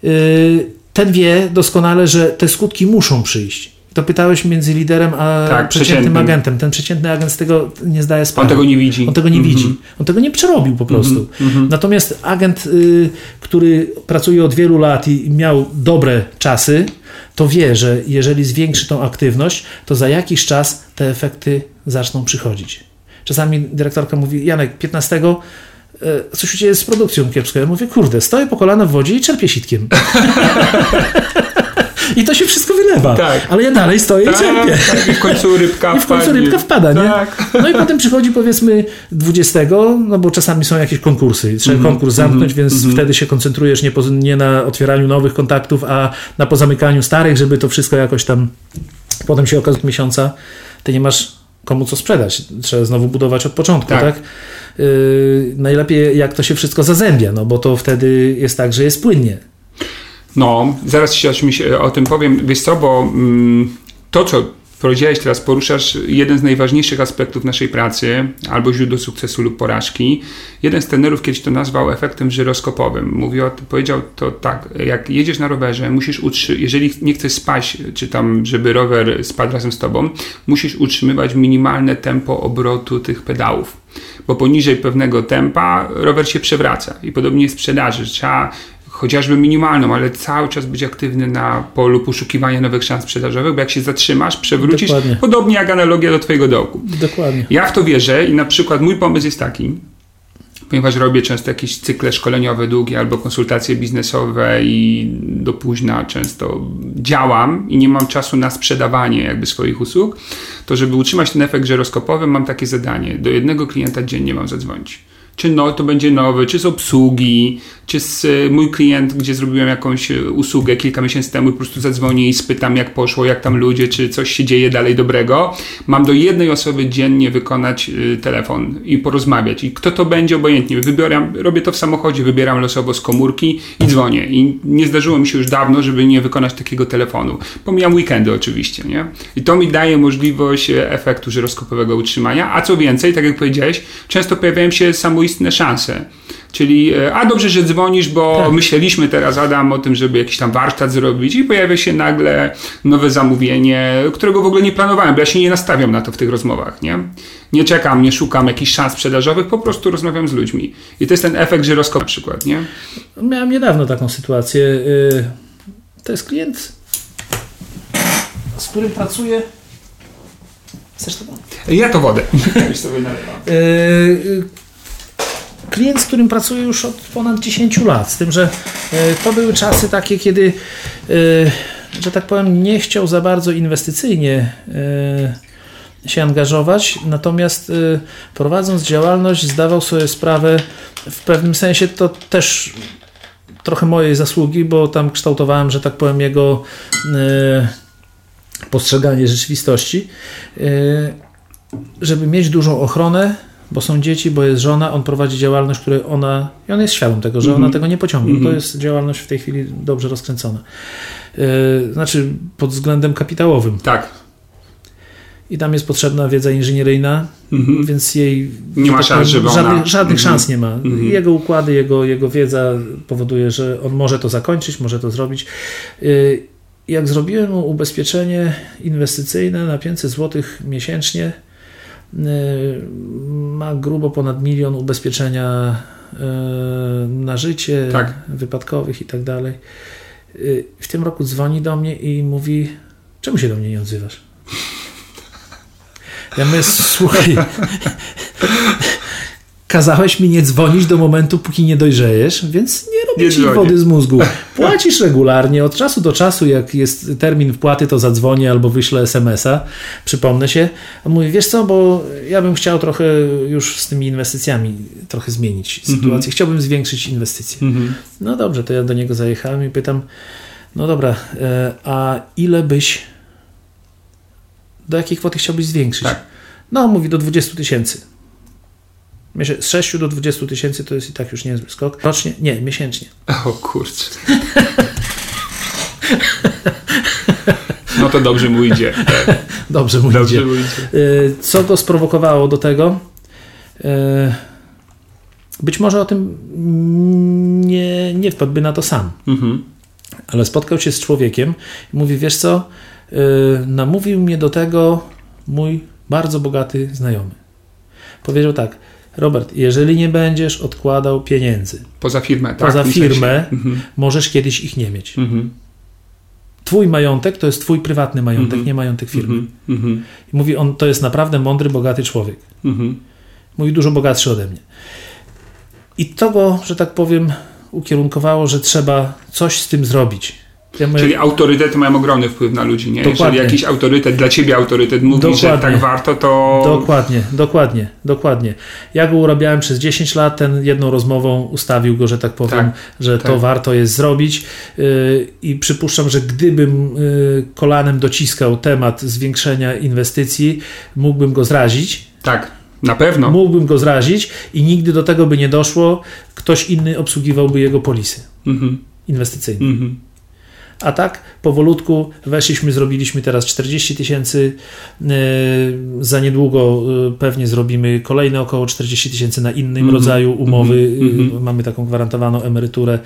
yy, ten wie doskonale, że te skutki muszą przyjść. To pytałeś między liderem a Tak, przeciętnym przeciętnym. agentem. Ten przeciętny agent z tego nie zdaje sprawy. On tego nie widzi. On tego nie Mhm. widzi. On tego nie przerobił po prostu. Natomiast agent, y, który pracuje od wielu lat i miał dobre czasy, to wie, że jeżeli zwiększy tą aktywność, to za jakiś czas te efekty zaczną przychodzić. Czasami dyrektorka mówi, Janek, 15 e, coś Ciebie jest z produkcją kiepsko. Ja mówię, kurde, stoję po kolana w wodzie i czerpię sitkiem. I to się wszystko wylewa. Tak. Ale ja dalej stoję i czerpię. Tak, tak, I w końcu rybka I w końcu rybka wpada, nie? Tak. No i potem przychodzi powiedzmy 20, no bo czasami są jakieś konkursy trzeba Mhm, konkurs zamknąć, więc wtedy się koncentrujesz nie, poz- nie na otwieraniu nowych kontaktów, a na pozamykaniu starych, żeby to wszystko jakoś tam potem się okazuje miesiąca, ty nie masz komu co sprzedać. Trzeba znowu budować od początku, tak? Tak. Yy, najlepiej jak to się wszystko zazębia, no bo to wtedy jest tak, że jest płynnie. No, zaraz ci o, czymś, e, o tym powiem. Wiesz co, bo mm, to, co powiedziałeś teraz, poruszasz jeden z najważniejszych aspektów naszej pracy, albo źródło sukcesu lub porażki. Jeden z trenerów kiedyś to nazwał efektem żyroskopowym. Mówi o, powiedział to tak, jak jedziesz na rowerze, musisz jeżeli nie chcesz spać, czy tam, żeby rower spadł razem z tobą, musisz utrzymywać minimalne tempo obrotu tych pedałów. Bo poniżej pewnego tempa rower się przewraca. I podobnie jest w sprzedaży. Trzeba chociażby minimalną, ale cały czas być aktywny na polu poszukiwania nowych szans sprzedażowych, bo jak się zatrzymasz, przewrócisz, Dokładnie. podobnie jak analogia do twojego dołku. Dokładnie. Ja w to wierzę i na przykład mój pomysł jest taki, ponieważ robię często jakieś cykle szkoleniowe długie albo konsultacje biznesowe i do późna często działam i nie mam czasu na sprzedawanie jakby swoich usług, to żeby utrzymać ten efekt żyroskopowy mam takie zadanie. Do jednego klienta dziennie mam zadzwonić. Czy no, to będzie nowy, czy z obsługi, czy z y, mój klient, gdzie zrobiłem jakąś y, usługę kilka miesięcy temu i po prostu zadzwonię i spytam, jak poszło, jak tam ludzie, czy coś się dzieje dalej dobrego. Mam do jednej osoby dziennie wykonać y, telefon i porozmawiać. I kto to będzie, obojętnie. Wybieram, robię to w samochodzie, wybieram losowo z komórki i dzwonię. I nie zdarzyło mi się już dawno, żeby nie wykonać takiego telefonu. Pomijam weekendy oczywiście, nie? I to mi daje możliwość e, efektu żyroskopowego utrzymania. A co więcej, tak jak powiedziałeś, często pojawiają się samoistne szanse. Czyli, e, a dobrze, że dzwonisz, bo Tak. myśleliśmy teraz, Adam, o tym, żeby jakiś tam warsztat zrobić i pojawia się nagle nowe zamówienie, którego w ogóle nie planowałem, bo ja się nie nastawiam na to w tych rozmowach, nie? Nie czekam, nie szukam jakichś szans sprzedażowych, po prostu rozmawiam z ludźmi. I to jest ten efekt żyroskop na przykład, nie? Miałem niedawno taką sytuację. Yy, To jest klient, z którym pracuję. Chcesz to? Ja to wodę. Już sobie nalewam. Yy, Klient, z którym pracuję już od ponad 10 lat, z tym, że yy, to były czasy takie, kiedy, yy, że tak powiem, nie chciał za bardzo inwestycyjnie yy, się angażować, natomiast prowadząc działalność zdawał sobie sprawę, w pewnym sensie to też trochę mojej zasługi, bo tam kształtowałem, że tak powiem, jego postrzeganie rzeczywistości, żeby mieć dużą ochronę, bo są dzieci, bo jest żona, on prowadzi działalność, której ona, i on jest świadom tego, że ona Mhm. tego nie pociągnie. Mhm. To jest działalność w tej chwili dobrze rozkręcona. Yy, Znaczy pod względem kapitałowym. Tak. I tam jest potrzebna wiedza inżynieryjna, Mhm. więc jej Nie ma tak szans, żeby ona- żadnych, żadnych Mhm. szans nie ma. Mhm. Jego układy, jego, jego wiedza powoduje, że on może to zakończyć, może to zrobić. Yy, Jak zrobiłem mu ubezpieczenie inwestycyjne na 500 zł miesięcznie, ma grubo ponad milion ubezpieczenia yy, na życie, Tak. wypadkowych i tak dalej. Yy, W tym roku dzwoni do mnie i mówi: Czemu się do mnie nie odzywasz? Ja mówię, słuchaj, kazałeś mi nie dzwonić do momentu, póki nie dojrzejesz, więc nie Nie ci wody z mózgu. Płacisz regularnie, od czasu do czasu, jak jest termin wpłaty, to zadzwonię albo wyślę SMS-a, przypomnę się. A mówi, wiesz co, bo ja bym chciał trochę już z tymi inwestycjami trochę zmienić sytuację. Chciałbym zwiększyć inwestycje. Mhm. No dobrze, to ja do niego zajechałem i pytam, no dobra, e, a ile byś, do jakiej kwoty chciałbyś zwiększyć? Tak. No, mówi do 20 tysięcy. Z 6 do 20 tysięcy to jest i tak już niezły skok. Rocznie? Nie, miesięcznie. O kurczę. No to dobrze mu idzie. Tak, Dobrze mu Dobrze idzie. mu idzie. E, Co go sprowokowało do tego? E, Być może o tym nie, nie wpadłby na to sam. Mhm. ale spotkał się z człowiekiem i mówi, wiesz co, yy, namówił mnie do tego mój bardzo bogaty znajomy. Powiedział tak, Robert, jeżeli nie będziesz odkładał pieniędzy Poza firmę, tak? poza firmę, Mhm. możesz kiedyś ich nie mieć. Mhm. Twój majątek to jest twój prywatny majątek, Mhm. nie majątek firmy. Mhm. Mhm. Mówi, on to jest naprawdę mądry, bogaty człowiek. Mówi, dużo bogatszy ode mnie. I to go, że tak powiem, ukierunkowało, że trzeba coś z tym zrobić. Ja mówię, Czyli autorytety mają ogromny wpływ na ludzi, nie? Dokładnie. Jeżeli jakiś autorytet, dla ciebie autorytet mówi, że Dokładnie. tak warto, to... Dokładnie, dokładnie, dokładnie. Ja go urabiałem przez 10 lat, ten jedną rozmową ustawił go, że tak powiem, Tak, że to tak. warto jest zrobić yy, i przypuszczam, że gdybym yy, kolanem dociskał temat zwiększenia inwestycji, mógłbym go zrazić, Tak, na pewno. mógłbym go zrazić i nigdy do tego by nie doszło, ktoś inny obsługiwałby jego polisy Mhm. inwestycyjne. Mhm. A tak powolutku weszliśmy, zrobiliśmy teraz 40 tysięcy. yy, Za niedługo yy, pewnie zrobimy kolejne około 40 tysięcy na innym Mhm. rodzaju umowy. Mhm. Yy, Mhm. Mamy taką gwarantowaną emeryturę.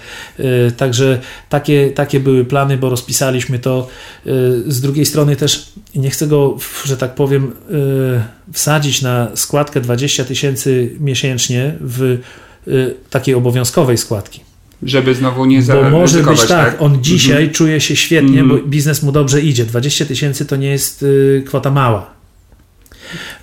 Także takie, takie były plany, bo rozpisaliśmy to. Z drugiej strony też nie chcę go, że tak powiem, wsadzić na składkę 20 tysięcy miesięcznie w takiej obowiązkowej składki. Żeby znowu nie Bo może zaryzykować, być tak, on dzisiaj czuje się świetnie, Mhm. bo biznes mu dobrze idzie. 20 tysięcy to nie jest y, kwota mała.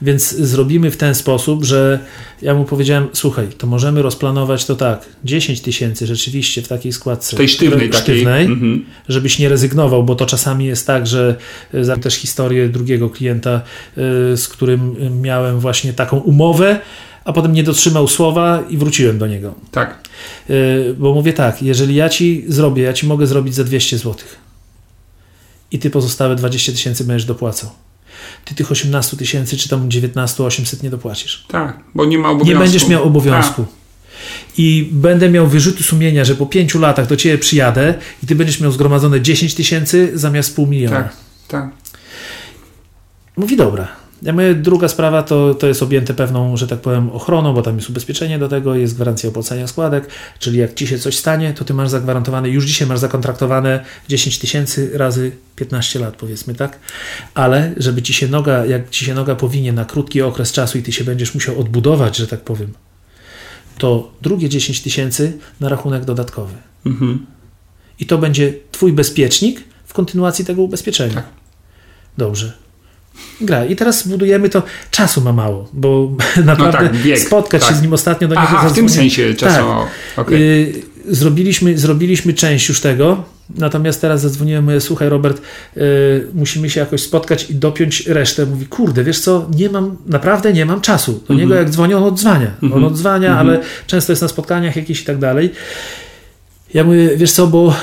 Więc zrobimy w ten sposób, że ja mu powiedziałem, słuchaj, to możemy rozplanować to tak, 10 tysięcy rzeczywiście w takiej składce tej sztywnej takiej. sztywnej, Mhm. żebyś nie rezygnował, bo to czasami jest tak, że y, znam też historię drugiego klienta, y, z którym miałem właśnie taką umowę, a potem nie dotrzymał słowa i wróciłem do niego. Tak. Yy, bo mówię tak, jeżeli ja ci zrobię, ja ci mogę zrobić za 200 zł i ty pozostałe 20 tysięcy będziesz dopłacał. Ty tych 18 tysięcy czy tam 19 800 nie dopłacisz. Tak, bo nie ma obowiązku. Nie będziesz miał obowiązku. I będę miał wyrzuty sumienia, że po 5 latach do ciebie przyjadę i ty będziesz miał zgromadzone 10 tysięcy zamiast pół miliona. Tak, tak. Mówi dobra. Druga sprawa to, to jest objęte pewną, że tak powiem, ochroną, bo tam jest ubezpieczenie do tego, jest gwarancja opłacania składek, czyli jak ci się coś stanie, to ty masz zagwarantowane, już dzisiaj masz zakontraktowane 10 tysięcy razy 15 lat, powiedzmy, tak? Ale żeby ci się noga, jak ci się noga powinie na krótki okres czasu i ty się będziesz musiał odbudować, że tak powiem, to drugie 10 tysięcy na rachunek dodatkowy. Mhm. I to będzie twój bezpiecznik w kontynuacji tego ubezpieczenia. Tak. Dobrze. Gra. I teraz budujemy to. Czasu ma mało, bo naprawdę tak, bieg, spotkać się tak. z nim ostatnio do niego Aha, w tym sensie czasowo. okej. Y, zrobiliśmy, zrobiliśmy część już tego, natomiast teraz zadzwoniłem, mówię, słuchaj Robert, y, musimy się jakoś spotkać i dopiąć resztę. Mówi, kurde, wiesz co, nie mam, naprawdę nie mam czasu. Do Mhm. niego jak dzwonię, on odzwania. On Mhm. odzwania, Mhm. ale często jest na spotkaniach jakichś i tak dalej. Ja mówię, wiesz co, bo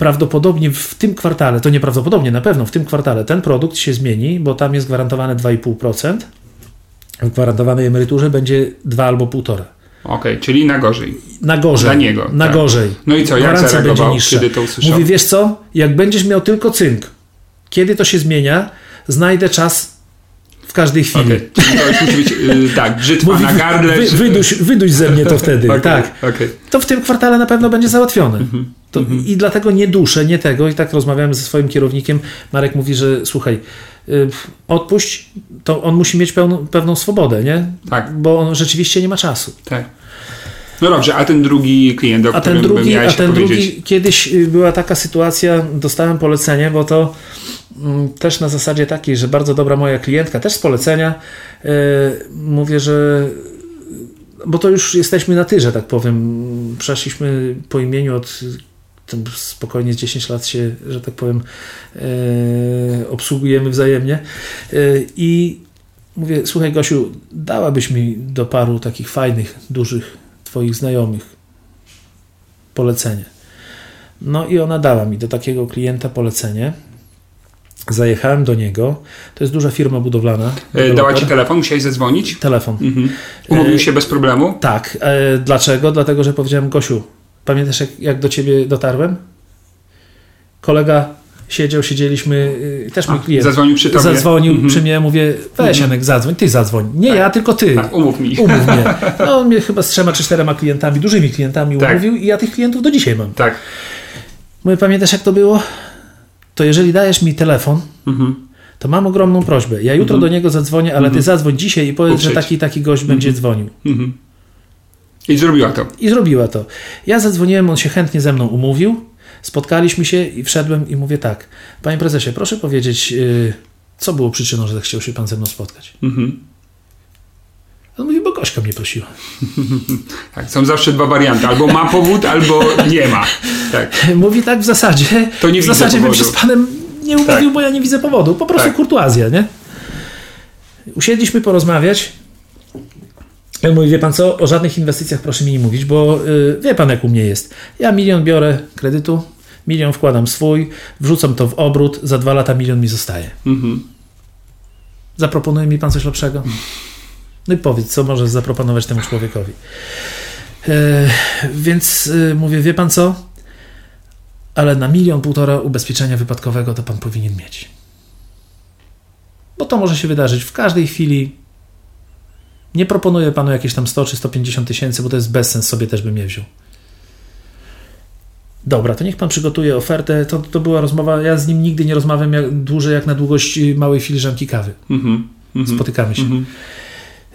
prawdopodobnie w tym kwartale, to nieprawdopodobnie, na pewno w tym kwartale ten produkt się zmieni, bo tam jest gwarantowane 2,5%. W gwarantowanej emeryturze będzie 2 albo 1,5%. Okej, czyli na gorzej. Na gorzej. Dla niego, Na tak. gorzej. No i co, jak Gwarancja zareagował, będzie niższa. kiedy to usłyszał? Mówi, wiesz co, jak będziesz miał tylko cynk, kiedy to się zmienia, znajdę czas w każdej chwili. Czyli to już musi być, y, tak, brzytwa Mówi, na gardle. wy, wyduś, wyduś ze mnie to wtedy. Okej, Tak. okej. To w tym kwartale na pewno będzie załatwione. Mhm. To, I dlatego nie duszę, nie tego. I tak rozmawiałem ze swoim kierownikiem. Marek mówi, że słuchaj, y, odpuść, to on musi mieć pełną, pewną swobodę, nie? Tak. Bo on rzeczywiście nie ma czasu. Tak. No dobrze, a ten drugi klient, o A ten którym drugi, miałeś a ten powiedzieć. drugi kiedyś y, była taka sytuacja, dostałem polecenie, bo to też na zasadzie takiej, że bardzo dobra moja klientka, też z polecenia, y, mówię, że bo to już jesteśmy na tyrze, tak powiem. Przeszliśmy po imieniu od spokojnie z 10 lat się, że tak powiem, e, obsługujemy wzajemnie. E, I mówię, słuchaj Gosiu, dałabyś mi do paru takich fajnych, dużych Twoich znajomych polecenie. No i ona dała mi do takiego klienta polecenie. Zajechałem do niego. To jest duża firma budowlana. E, Dała ci telefon, musiałeś zadzwonić? telefon. Mhm. Umówił E, się bez problemu? Tak. E, dlaczego? Dlatego, że powiedziałem, Gosiu, pamiętasz jak, jak do ciebie dotarłem? Kolega siedział, siedzieliśmy, y, też mój klient. zadzwonił przy tobie? Zadzwonił Mhm. przy mnie, mówię, weź Mhm. Janek, zadzwoń, ty zadzwoń. Nie Tak. ja, tylko ty. Tak, umów mi. Umów mnie. No, on mnie chyba z trzema czy czterema klientami, dużymi klientami Tak. umówił i ja tych klientów do dzisiaj mam. Tak. Mówię, pamiętasz jak to było? To jeżeli dajesz mi telefon, Mhm. to mam ogromną prośbę. Ja jutro Mhm. do niego zadzwonię, ale ty zadzwoń dzisiaj i powiedz, że Uprzeć. taki taki gość będzie dzwonił. Mhm. I zrobiła to. I zrobiła to. Ja zadzwoniłem, on się chętnie ze mną umówił, spotkaliśmy się i wszedłem i mówię tak, panie prezesie, proszę powiedzieć, yy, co było przyczyną, że tak chciał się pan ze mną spotkać? Mhm. On mówi, bo Gośka mnie prosiła. Tak, są zawsze dwa warianty. Albo ma powód, albo nie ma. Tak. Mówi tak w zasadzie, To nie w zasadzie bym powodu. się z panem nie umówił, Tak. bo ja nie widzę powodu. Po prostu Tak. kurtuazja, nie? Usiedliśmy porozmawiać. Ja mówię, wie pan co, o żadnych inwestycjach proszę mi nie mówić, bo y, wie pan jak u mnie jest. Ja milion biorę kredytu, milion wkładam swój, wrzucam to w obrót, za dwa lata milion mi zostaje. Mhm. Zaproponuje mi pan coś lepszego? No i powiedz, co możesz zaproponować temu człowiekowi. E, więc e, mówię, wie pan co? Ale na milion, półtora ubezpieczenia wypadkowego to pan powinien mieć. Bo to może się wydarzyć w każdej chwili. Nie proponuję panu jakieś tam 100 czy 150 tysięcy, bo to jest bezsens, sobie też bym je wziął. Dobra, to niech pan przygotuje ofertę. To, to była rozmowa, ja z nim nigdy nie rozmawiam jak, dłużej jak na długość małej filiżanki kawy. Mhm. Mhm. Spotykamy się. Mhm.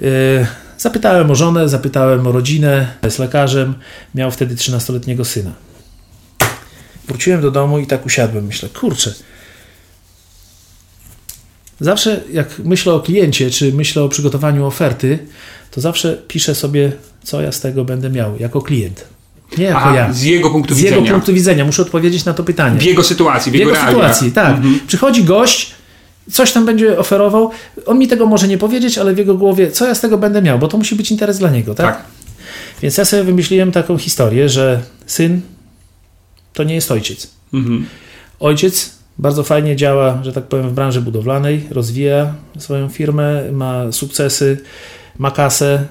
Y, Zapytałem o żonę, zapytałem o rodzinę, jest lekarzem, miał wtedy 13-letniego syna. Wróciłem do domu i tak usiadłem, myślę, kurczę. Zawsze jak myślę o kliencie, czy myślę o przygotowaniu oferty, to zawsze piszę sobie, co ja z tego będę miał jako klient. Nie jako Aha, ja. z jego punktu Z widzenia. jego punktu widzenia muszę odpowiedzieć na to pytanie. W jego sytuacji, w, W jego realia. sytuacji, tak. Mhm. Przychodzi gość, coś tam będzie oferował, on mi tego może nie powiedzieć, ale w jego głowie, co ja z tego będę miał, bo to musi być interes dla niego, tak? Tak. Więc ja sobie wymyśliłem taką historię, że syn to nie jest ojciec. Mhm. Ojciec bardzo fajnie działa, że tak powiem, w branży budowlanej, rozwija swoją firmę, ma sukcesy, ma kasę,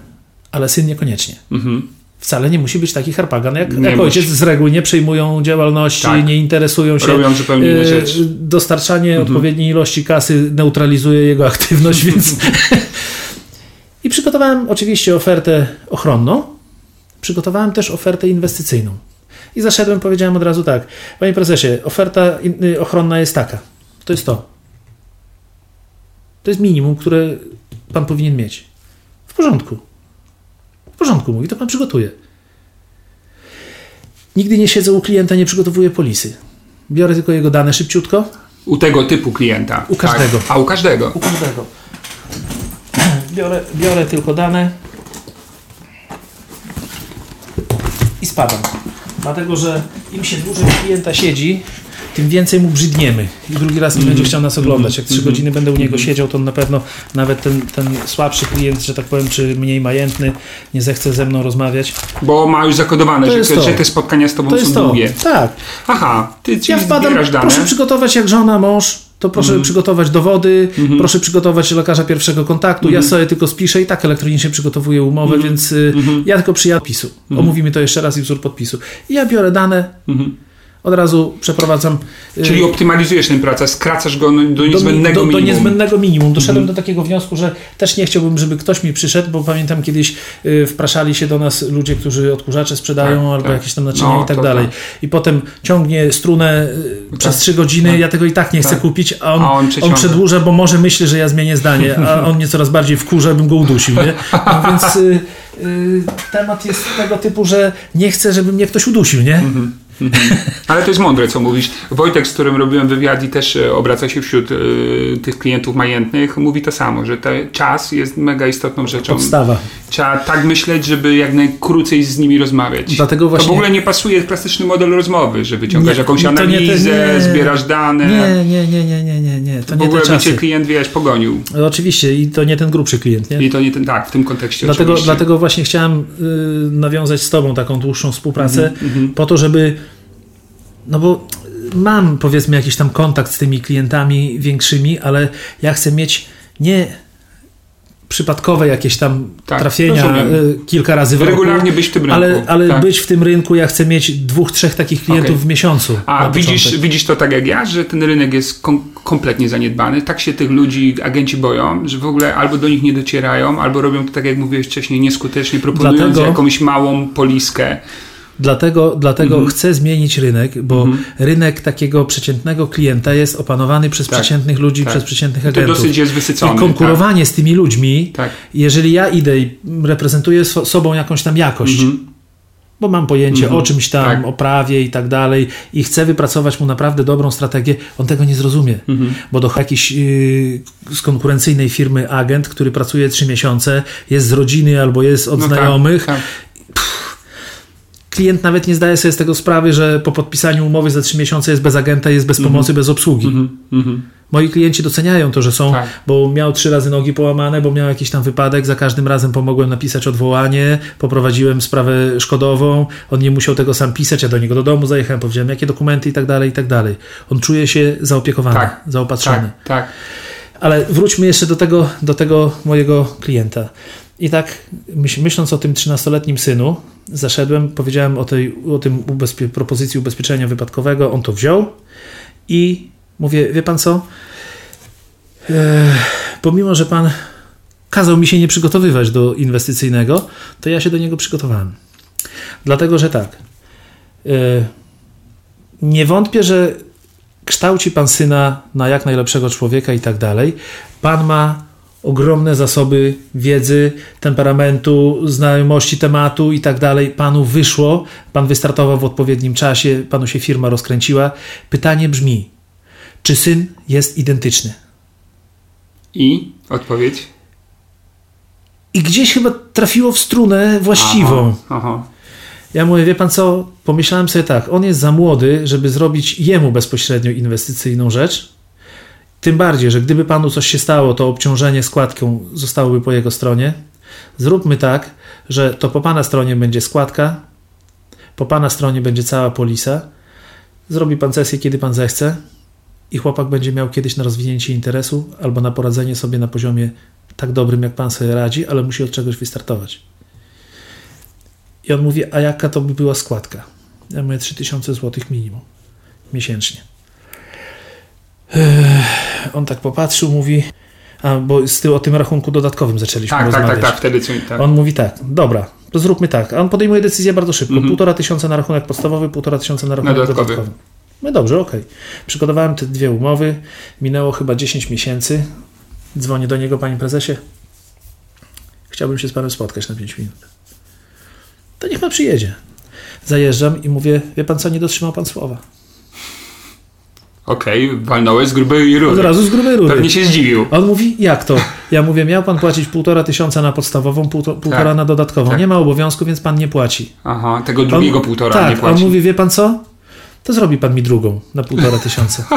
ale syn niekoniecznie. Mhm. Wcale nie musi być taki harpagan jak, Nie jak musi. ojciec. Z reguły nie przejmują działalności, Tak. nie interesują się. Robią zupełnie inne E, rzeczy. Dostarczanie Mhm. odpowiedniej ilości kasy neutralizuje jego aktywność, więc. I przygotowałem oczywiście ofertę ochronną. Przygotowałem też ofertę inwestycyjną. I zaszedłem, powiedziałem od razu tak. Panie prezesie, oferta y, ochronna jest taka. To jest to. To jest minimum, które pan powinien mieć. W porządku. W porządku, mówi, to pan przygotuje. Nigdy nie siedzę u klienta, nie przygotowuję polisy. Biorę tylko jego dane szybciutko. U tego typu klienta. U każdego. Tak. A u każdego. U każdego. Biorę, biorę tylko dane i spadam. Dlatego, że im się dłużej klienta siedzi, tym więcej mu brzydniemy i drugi raz nie Mhm. będzie chciał nas oglądać. Jak trzy godziny będę u niego siedział, to na pewno nawet ten, ten słabszy klient, że tak powiem, czy mniej majętny, nie zechce ze mną rozmawiać. Bo ma już zakodowane, To że, że te spotkania z tobą To są to. długie. Tak. Aha, ty Ja wpadam, dane. proszę przygotować jak żona, mąż, to proszę przygotować dowody, proszę przygotować lekarza pierwszego kontaktu. Ja sobie tylko spiszę i tak elektronicznie przygotowuję umowę, więc y, ja tylko przyjadę podpisu. Omówimy to jeszcze raz i wzór podpisu. I ja biorę dane, od razu przeprowadzam. y, Czyli optymalizujesz ten proces, skracasz go do do, niezbędnego do, do minimum. niezbędnego minimum. Doszedłem do takiego wniosku, że też nie chciałbym, żeby ktoś mi przyszedł, bo pamiętam kiedyś y, wpraszali się do nas ludzie, którzy odkurzacze sprzedają Tak, albo tak. jakieś tam naczynia No, i tak dalej. tak. I potem ciągnie strunę y, przez trzy godziny, tak. ja tego i tak nie chcę Tak. kupić, a on, A on on, przedłuża, bo może myśli, że ja zmienię zdanie, a on mnie coraz bardziej wkurza, bym go udusił. Nie? No, więc y, y, temat jest tego typu, że nie chcę, żeby mnie ktoś udusił, nie? Mhm. Ale to jest mądre, co mówisz. Wojtek, z którym robiłem wywiad i też e, obraca się wśród e, tych klientów majętnych, mówi to samo, że ten czas jest mega istotną rzeczą. Podstawa. Trzeba tak myśleć, żeby jak najkrócej z nimi rozmawiać. Dlatego To właśnie- w ogóle nie pasuje klasyczny model rozmowy, że wyciągasz Nie, jakąś to nie te- analizę, nie. zbierasz dane. Nie, nie, nie, nie, nie, nie, nie. To w nie ogóle te by cię klient, wiesz, pogonił. No, Oczywiście i to nie ten grubszy klient, nie? I to nie ten, tak, w tym kontekście Dlatego, oczywiście. dlatego właśnie chciałem y, nawiązać z Tobą taką dłuższą współpracę, Mhm, po to, żeby. No bo mam powiedzmy jakiś tam kontakt z tymi klientami większymi, ale ja chcę mieć nie przypadkowe jakieś tam Tak, trafienia rozumiem. y, kilka razy w roku, Regularnie być w tym rynku. ale, ale tak. być w tym rynku ja chcę mieć dwóch, trzech takich klientów Okej. w miesiącu. A widzisz, początek. widzisz to tak jak ja, że ten rynek jest kom- kompletnie zaniedbany. Tak się tych ludzi, agenci boją, że w ogóle albo do nich nie docierają, albo robią to tak jak mówiłeś wcześniej, nieskutecznie, proponując Dlatego- jakąś małą poliskę. Dlatego, dlatego Mhm. chcę zmienić rynek, bo rynek takiego przeciętniego klienta jest opanowany przez Tak, przeciętnych ludzi, tak. przez przeciętnych To agentów. dosyć jest wysycone. I konkurowanie z tymi ludźmi, Tak. jeżeli ja idę i reprezentuję so, sobą jakąś tam jakość, Mhm. bo mam pojęcie Mhm. o czymś tam, Tak. o prawie i tak dalej i chcę wypracować mu naprawdę dobrą strategię, on tego nie zrozumie. Mhm. Bo do jakiejś yy, z konkurencyjnej firmy agent, który pracuje trzy miesiące, jest z rodziny albo jest od No tak, znajomych, tak. Klient nawet nie zdaje sobie z tego sprawy, że po podpisaniu umowy za trzy miesiące jest bez agenta, jest bez pomocy, bez obsługi. Mhm. Mhm. Moi klienci doceniają to, że są, Tak. bo miał trzy razy nogi połamane, bo miał jakiś tam wypadek, za każdym razem pomogłem napisać odwołanie, poprowadziłem sprawę szkodową, on nie musiał tego sam pisać, ja do niego do domu zajechałem, powiedziałem jakie dokumenty i tak dalej, i tak dalej. On czuje się zaopiekowany, Tak. zaopatrzony. Tak, tak. Ale wróćmy jeszcze do tego, do tego mojego klienta. I tak myśl, myśląc o tym 13-letnim synu, zaszedłem, powiedziałem o, tej, o tym ubezpie, propozycji ubezpieczenia wypadkowego, on to wziął i mówię, wie pan co, e, pomimo, że pan kazał mi się nie przygotowywać do inwestycyjnego, to ja się do niego przygotowałem. Dlatego, że tak, e, nie wątpię, że kształci pan syna na jak najlepszego człowieka i tak dalej. Pan ma ogromne zasoby wiedzy, temperamentu, znajomości tematu i tak dalej. Panu wyszło, pan wystartował w odpowiednim czasie, panu się firma rozkręciła. Pytanie brzmi, czy syn jest identyczny? I odpowiedź? I gdzieś chyba trafiło w strunę właściwą. Aha, aha. Ja mówię, wie pan co, pomyślałem sobie tak, on jest za młody, żeby zrobić jemu bezpośrednio inwestycyjną rzecz. Tym bardziej, że gdyby panu coś się stało, to obciążenie składką zostałoby po jego stronie. Zróbmy tak, że to po pana stronie będzie składka, po pana stronie będzie cała polisa. Zrobi pan sesję, kiedy pan zechce i chłopak będzie miał kiedyś na rozwinięcie interesu albo na poradzenie sobie na poziomie tak dobrym, jak pan sobie radzi, ale musi od czegoś wystartować. I on mówi, a jaka to by była składka? Ja mówię 3000 zł minimum miesięcznie. Ech, On tak popatrzył, mówi, a bo z tyłu o tym rachunku dodatkowym zaczęliśmy Tak, tak, rozmawiać. tak, tak, wtedy co tak. On mówi tak, dobra, to zróbmy tak. A on podejmuje decyzję bardzo szybko. Mhm. Półtora tysiąca na rachunek podstawowy, półtora tysiąca na rachunek dodatkowy. dodatkowy. No dobrze, okej. Przygotowałem te dwie umowy. Minęło chyba 10 miesięcy. Dzwonię do niego, panie prezesie. Chciałbym się z panem spotkać na 5 minut. To niech pan przyjedzie. Zajeżdżam i mówię, wie pan co, nie dotrzymał pan słowa. Okej, walnąłeś z grubej Od rury. razu z grubej rury. Pewnie się zdziwił. On mówi, jak to? Ja mówię, miał pan płacić półtora tysiąca na podstawową, półto, półtora Tak. na dodatkową. Tak. Nie ma obowiązku, więc pan nie płaci. Aha, tego drugiego on, półtora tak, nie płaci. on mówi, wie pan co? to zrobi pan mi drugą na półtora tysiąca.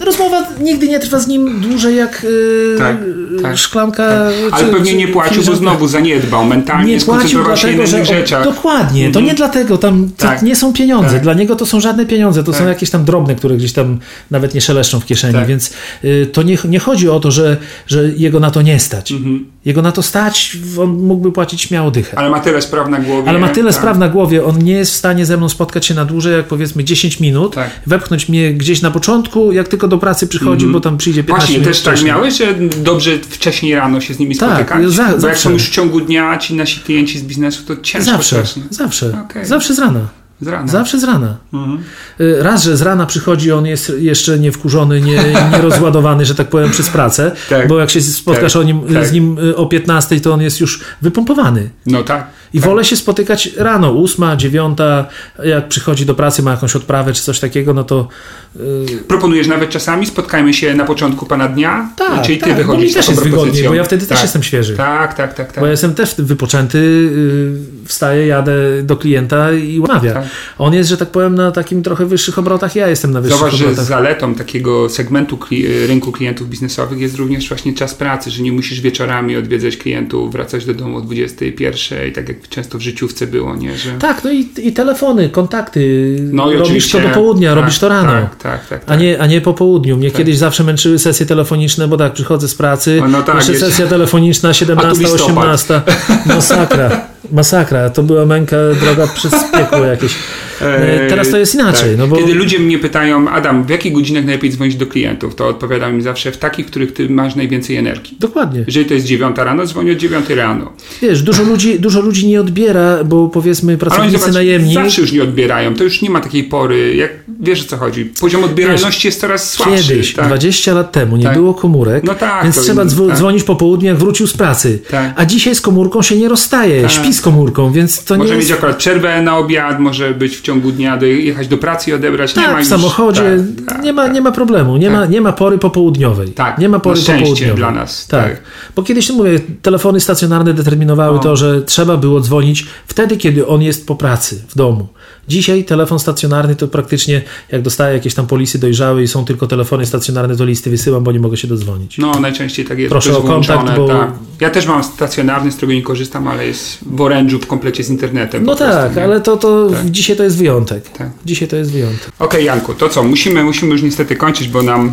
Rozmowa nigdy nie trwa z nim dłużej jak yy, tak, tak, szklanka. Tak. Ale czy, pewnie nie płacił, bo znowu zaniedbał mentalnie, nie płacił dlatego, że rzeczach. Dokładnie, to mhm. nie dlatego, tam tak. nie są pieniądze. Tak. Dla niego to są żadne pieniądze, to są tak. jakieś tam drobne, które gdzieś tam nawet nie szeleszczą w kieszeni, tak. więc y, to nie, nie chodzi o to, że, że jego na to nie stać. Mhm. Jego na to stać, on mógłby płacić śmiało dychę. Ale ma tyle spraw na głowie. Ale ma tyle spraw na głowie, on nie jest w stanie ze mną spotkać się na dłużej, jak powiedzmy 10 minut, wepchnąć mnie gdzieś na początku, jak tylko do pracy przychodzi, mm -hmm. bo tam przyjdzie 15 Właśnie, minut też tak miałeś, że dobrze wcześniej rano się z nimi tak, spotykać? Za, bo zawsze. jak są już w ciągu dnia ci nasi klienci z biznesu, to ciężko Zawsze, strasznie. zawsze. Okay. Zawsze z rana. Z rana. Zawsze z rana. Mhm. Y, raz, że z rana przychodzi, on jest jeszcze nie wkurzony, nie, nie rozładowany, że tak powiem, przez pracę, tak. bo jak się spotkasz tak. nim, tak. z nim y, o 15, to on jest już wypompowany. No tak. I wolę się spotykać rano, ósma, dziewiąta, jak przychodzi do pracy, ma jakąś odprawę czy coś takiego, no to... Yy... Proponujesz nawet czasami, spotkajmy się na początku pana dnia? Tak, Czyli ty tak, wychodzisz bo mi też jest wygodniej, bo ja wtedy tak. też jestem świeży. Tak, tak, tak. tak. Bo ja jestem też wypoczęty, yy, wstaję, jadę do klienta i łamawia. Tak. On jest, że tak powiem, na takim trochę wyższych obrotach, ja jestem na wyższych Zobacz, obrotach. że zaletą takiego segmentu kli rynku klientów biznesowych jest również właśnie czas pracy, że nie musisz wieczorami odwiedzać klientów, wracać do domu o 21 i tak jak często w życiówce było, nie? Że... Tak, no i, i telefony, kontakty. No i robisz to do południa, tak, robisz to rano. Tak, tak, tak, A, nie, a nie po południu. Mnie tak. kiedyś zawsze męczyły sesje telefoniczne, bo tak, przychodzę z pracy, no, no tak, jeszcze sesja telefoniczna 17, 18. Masakra. Masakra. To była męka droga przez piekło jakieś. E, teraz to jest inaczej. Tak. No bo... Kiedy ludzie mnie pytają, Adam, w jakich godzinach najlepiej dzwonić do klientów, to odpowiadam im zawsze w takich, w których ty masz najwięcej energii. Dokładnie. Jeżeli to jest 9 rano, dzwonię o 9 rano. Wiesz, dużo ludzi, dużo ludzi nie odbiera, bo powiedzmy pracownicy zobacz, najemni... Zawsze już nie odbierają. To już nie ma takiej pory, jak wiesz o co chodzi. Poziom odbieralności wiesz, jest coraz słabszy. Kiedyś, tak? 20 lat temu, nie tak. było komórek, no tak, więc trzeba tak. dzwonić po południu, jak wrócił z pracy. Tak. A dzisiaj z komórką się nie rozstaje, śpi z komórką, więc to może nie mieć akurat przerwę na obiad, może być w ciągu dnia, jechać do pracy i odebrać. Tak, nie ma w samochodzie tak, nie, ma, nie ma problemu, nie, ma, nie ma pory popołudniowej. Tak, nie ma pory popołudniowej. dla nas. Tak. tak. Bo kiedyś, mówię, telefony stacjonarne determinowały no. to, że trzeba było dzwonić wtedy, kiedy on jest po pracy, w domu. Dzisiaj telefon stacjonarny to praktycznie, jak dostaję jakieś tam polisy dojrzałe i są tylko telefony stacjonarne, to listy wysyłam, bo nie mogę się dodzwonić. No, najczęściej tak jest. Proszę o kontakt, bo... Tak. Ja też mam stacjonarny, z którego nie korzystam, ale jest w orężu w komplecie z internetem. No tak, prostu, ale to, to tak. dzisiaj to jest wyjątek. Tak. Dzisiaj to jest wyjątek. Okej, okay, Janku, to co? Musimy, musimy już niestety kończyć, bo nam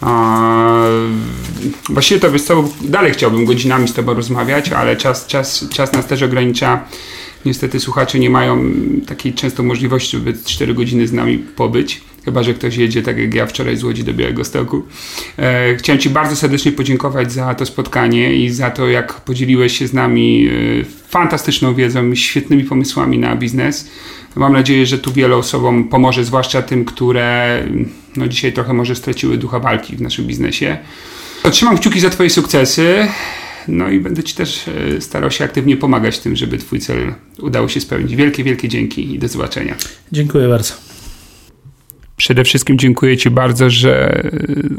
a, właściwie to wiesz co, dalej chciałbym godzinami z Tobą rozmawiać, ale czas, czas, czas nas też ogranicza. Niestety słuchacze nie mają takiej często możliwości, żeby 4 godziny z nami pobyć. Chyba, że ktoś jedzie tak jak ja wczoraj z Łodzi do Białego Stoku. E, chciałem Ci bardzo serdecznie podziękować za to spotkanie i za to, jak podzieliłeś się z nami e, fantastyczną wiedzą i świetnymi pomysłami na biznes. Mam nadzieję, że tu wielu osobom pomoże, zwłaszcza tym, które no, dzisiaj trochę może straciły ducha walki w naszym biznesie. Trzymam kciuki za Twoje sukcesy. No i będę Ci też e, starał się aktywnie pomagać tym, żeby Twój cel udało się spełnić. Wielkie, wielkie dzięki i do zobaczenia. Dziękuję bardzo. Przede wszystkim dziękuję Ci bardzo, że e,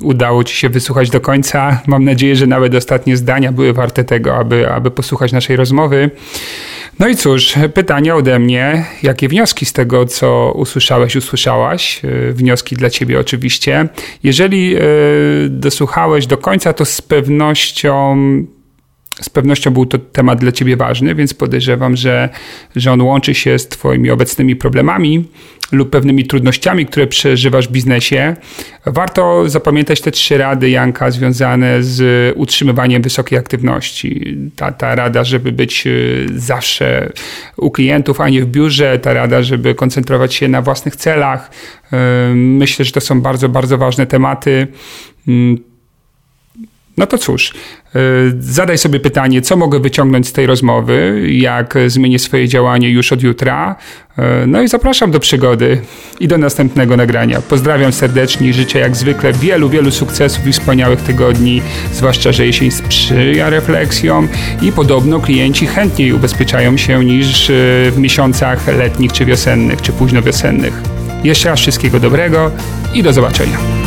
udało Ci się wysłuchać do końca. Mam nadzieję, że nawet ostatnie zdania były warte tego, aby, aby posłuchać naszej rozmowy. No i cóż, pytanie ode mnie. Jakie wnioski z tego, co usłyszałeś, usłyszałaś? E, wnioski dla ciebie oczywiście. Jeżeli dosłuchałeś do końca, to z pewnością z pewnością był to temat dla ciebie ważny, więc podejrzewam, że, że on łączy się z twoimi obecnymi problemami lub pewnymi trudnościami, które przeżywasz w biznesie. Warto zapamiętać te trzy rady Janka związane z utrzymywaniem wysokiej aktywności. Ta, ta rada, żeby być y, zawsze u klientów, a nie w biurze, ta rada, żeby koncentrować się na własnych celach. Y, myślę, że to są bardzo, bardzo ważne tematy mm, no to cóż, y, zadaj sobie pytanie, co mogę wyciągnąć z tej rozmowy, jak zmienię swoje działanie już od jutra. Y, no i zapraszam do przygody i do następnego nagrania. Pozdrawiam serdecznie i życzę jak zwykle wielu, wielu sukcesów i wspaniałych tygodni, zwłaszcza, że jesień sprzyja refleksjom i podobno klienci chętniej ubezpieczają się niż y, w miesiącach letnich czy wiosennych, czy późno wiosennych. Jeszcze raz wszystkiego dobrego i do zobaczenia.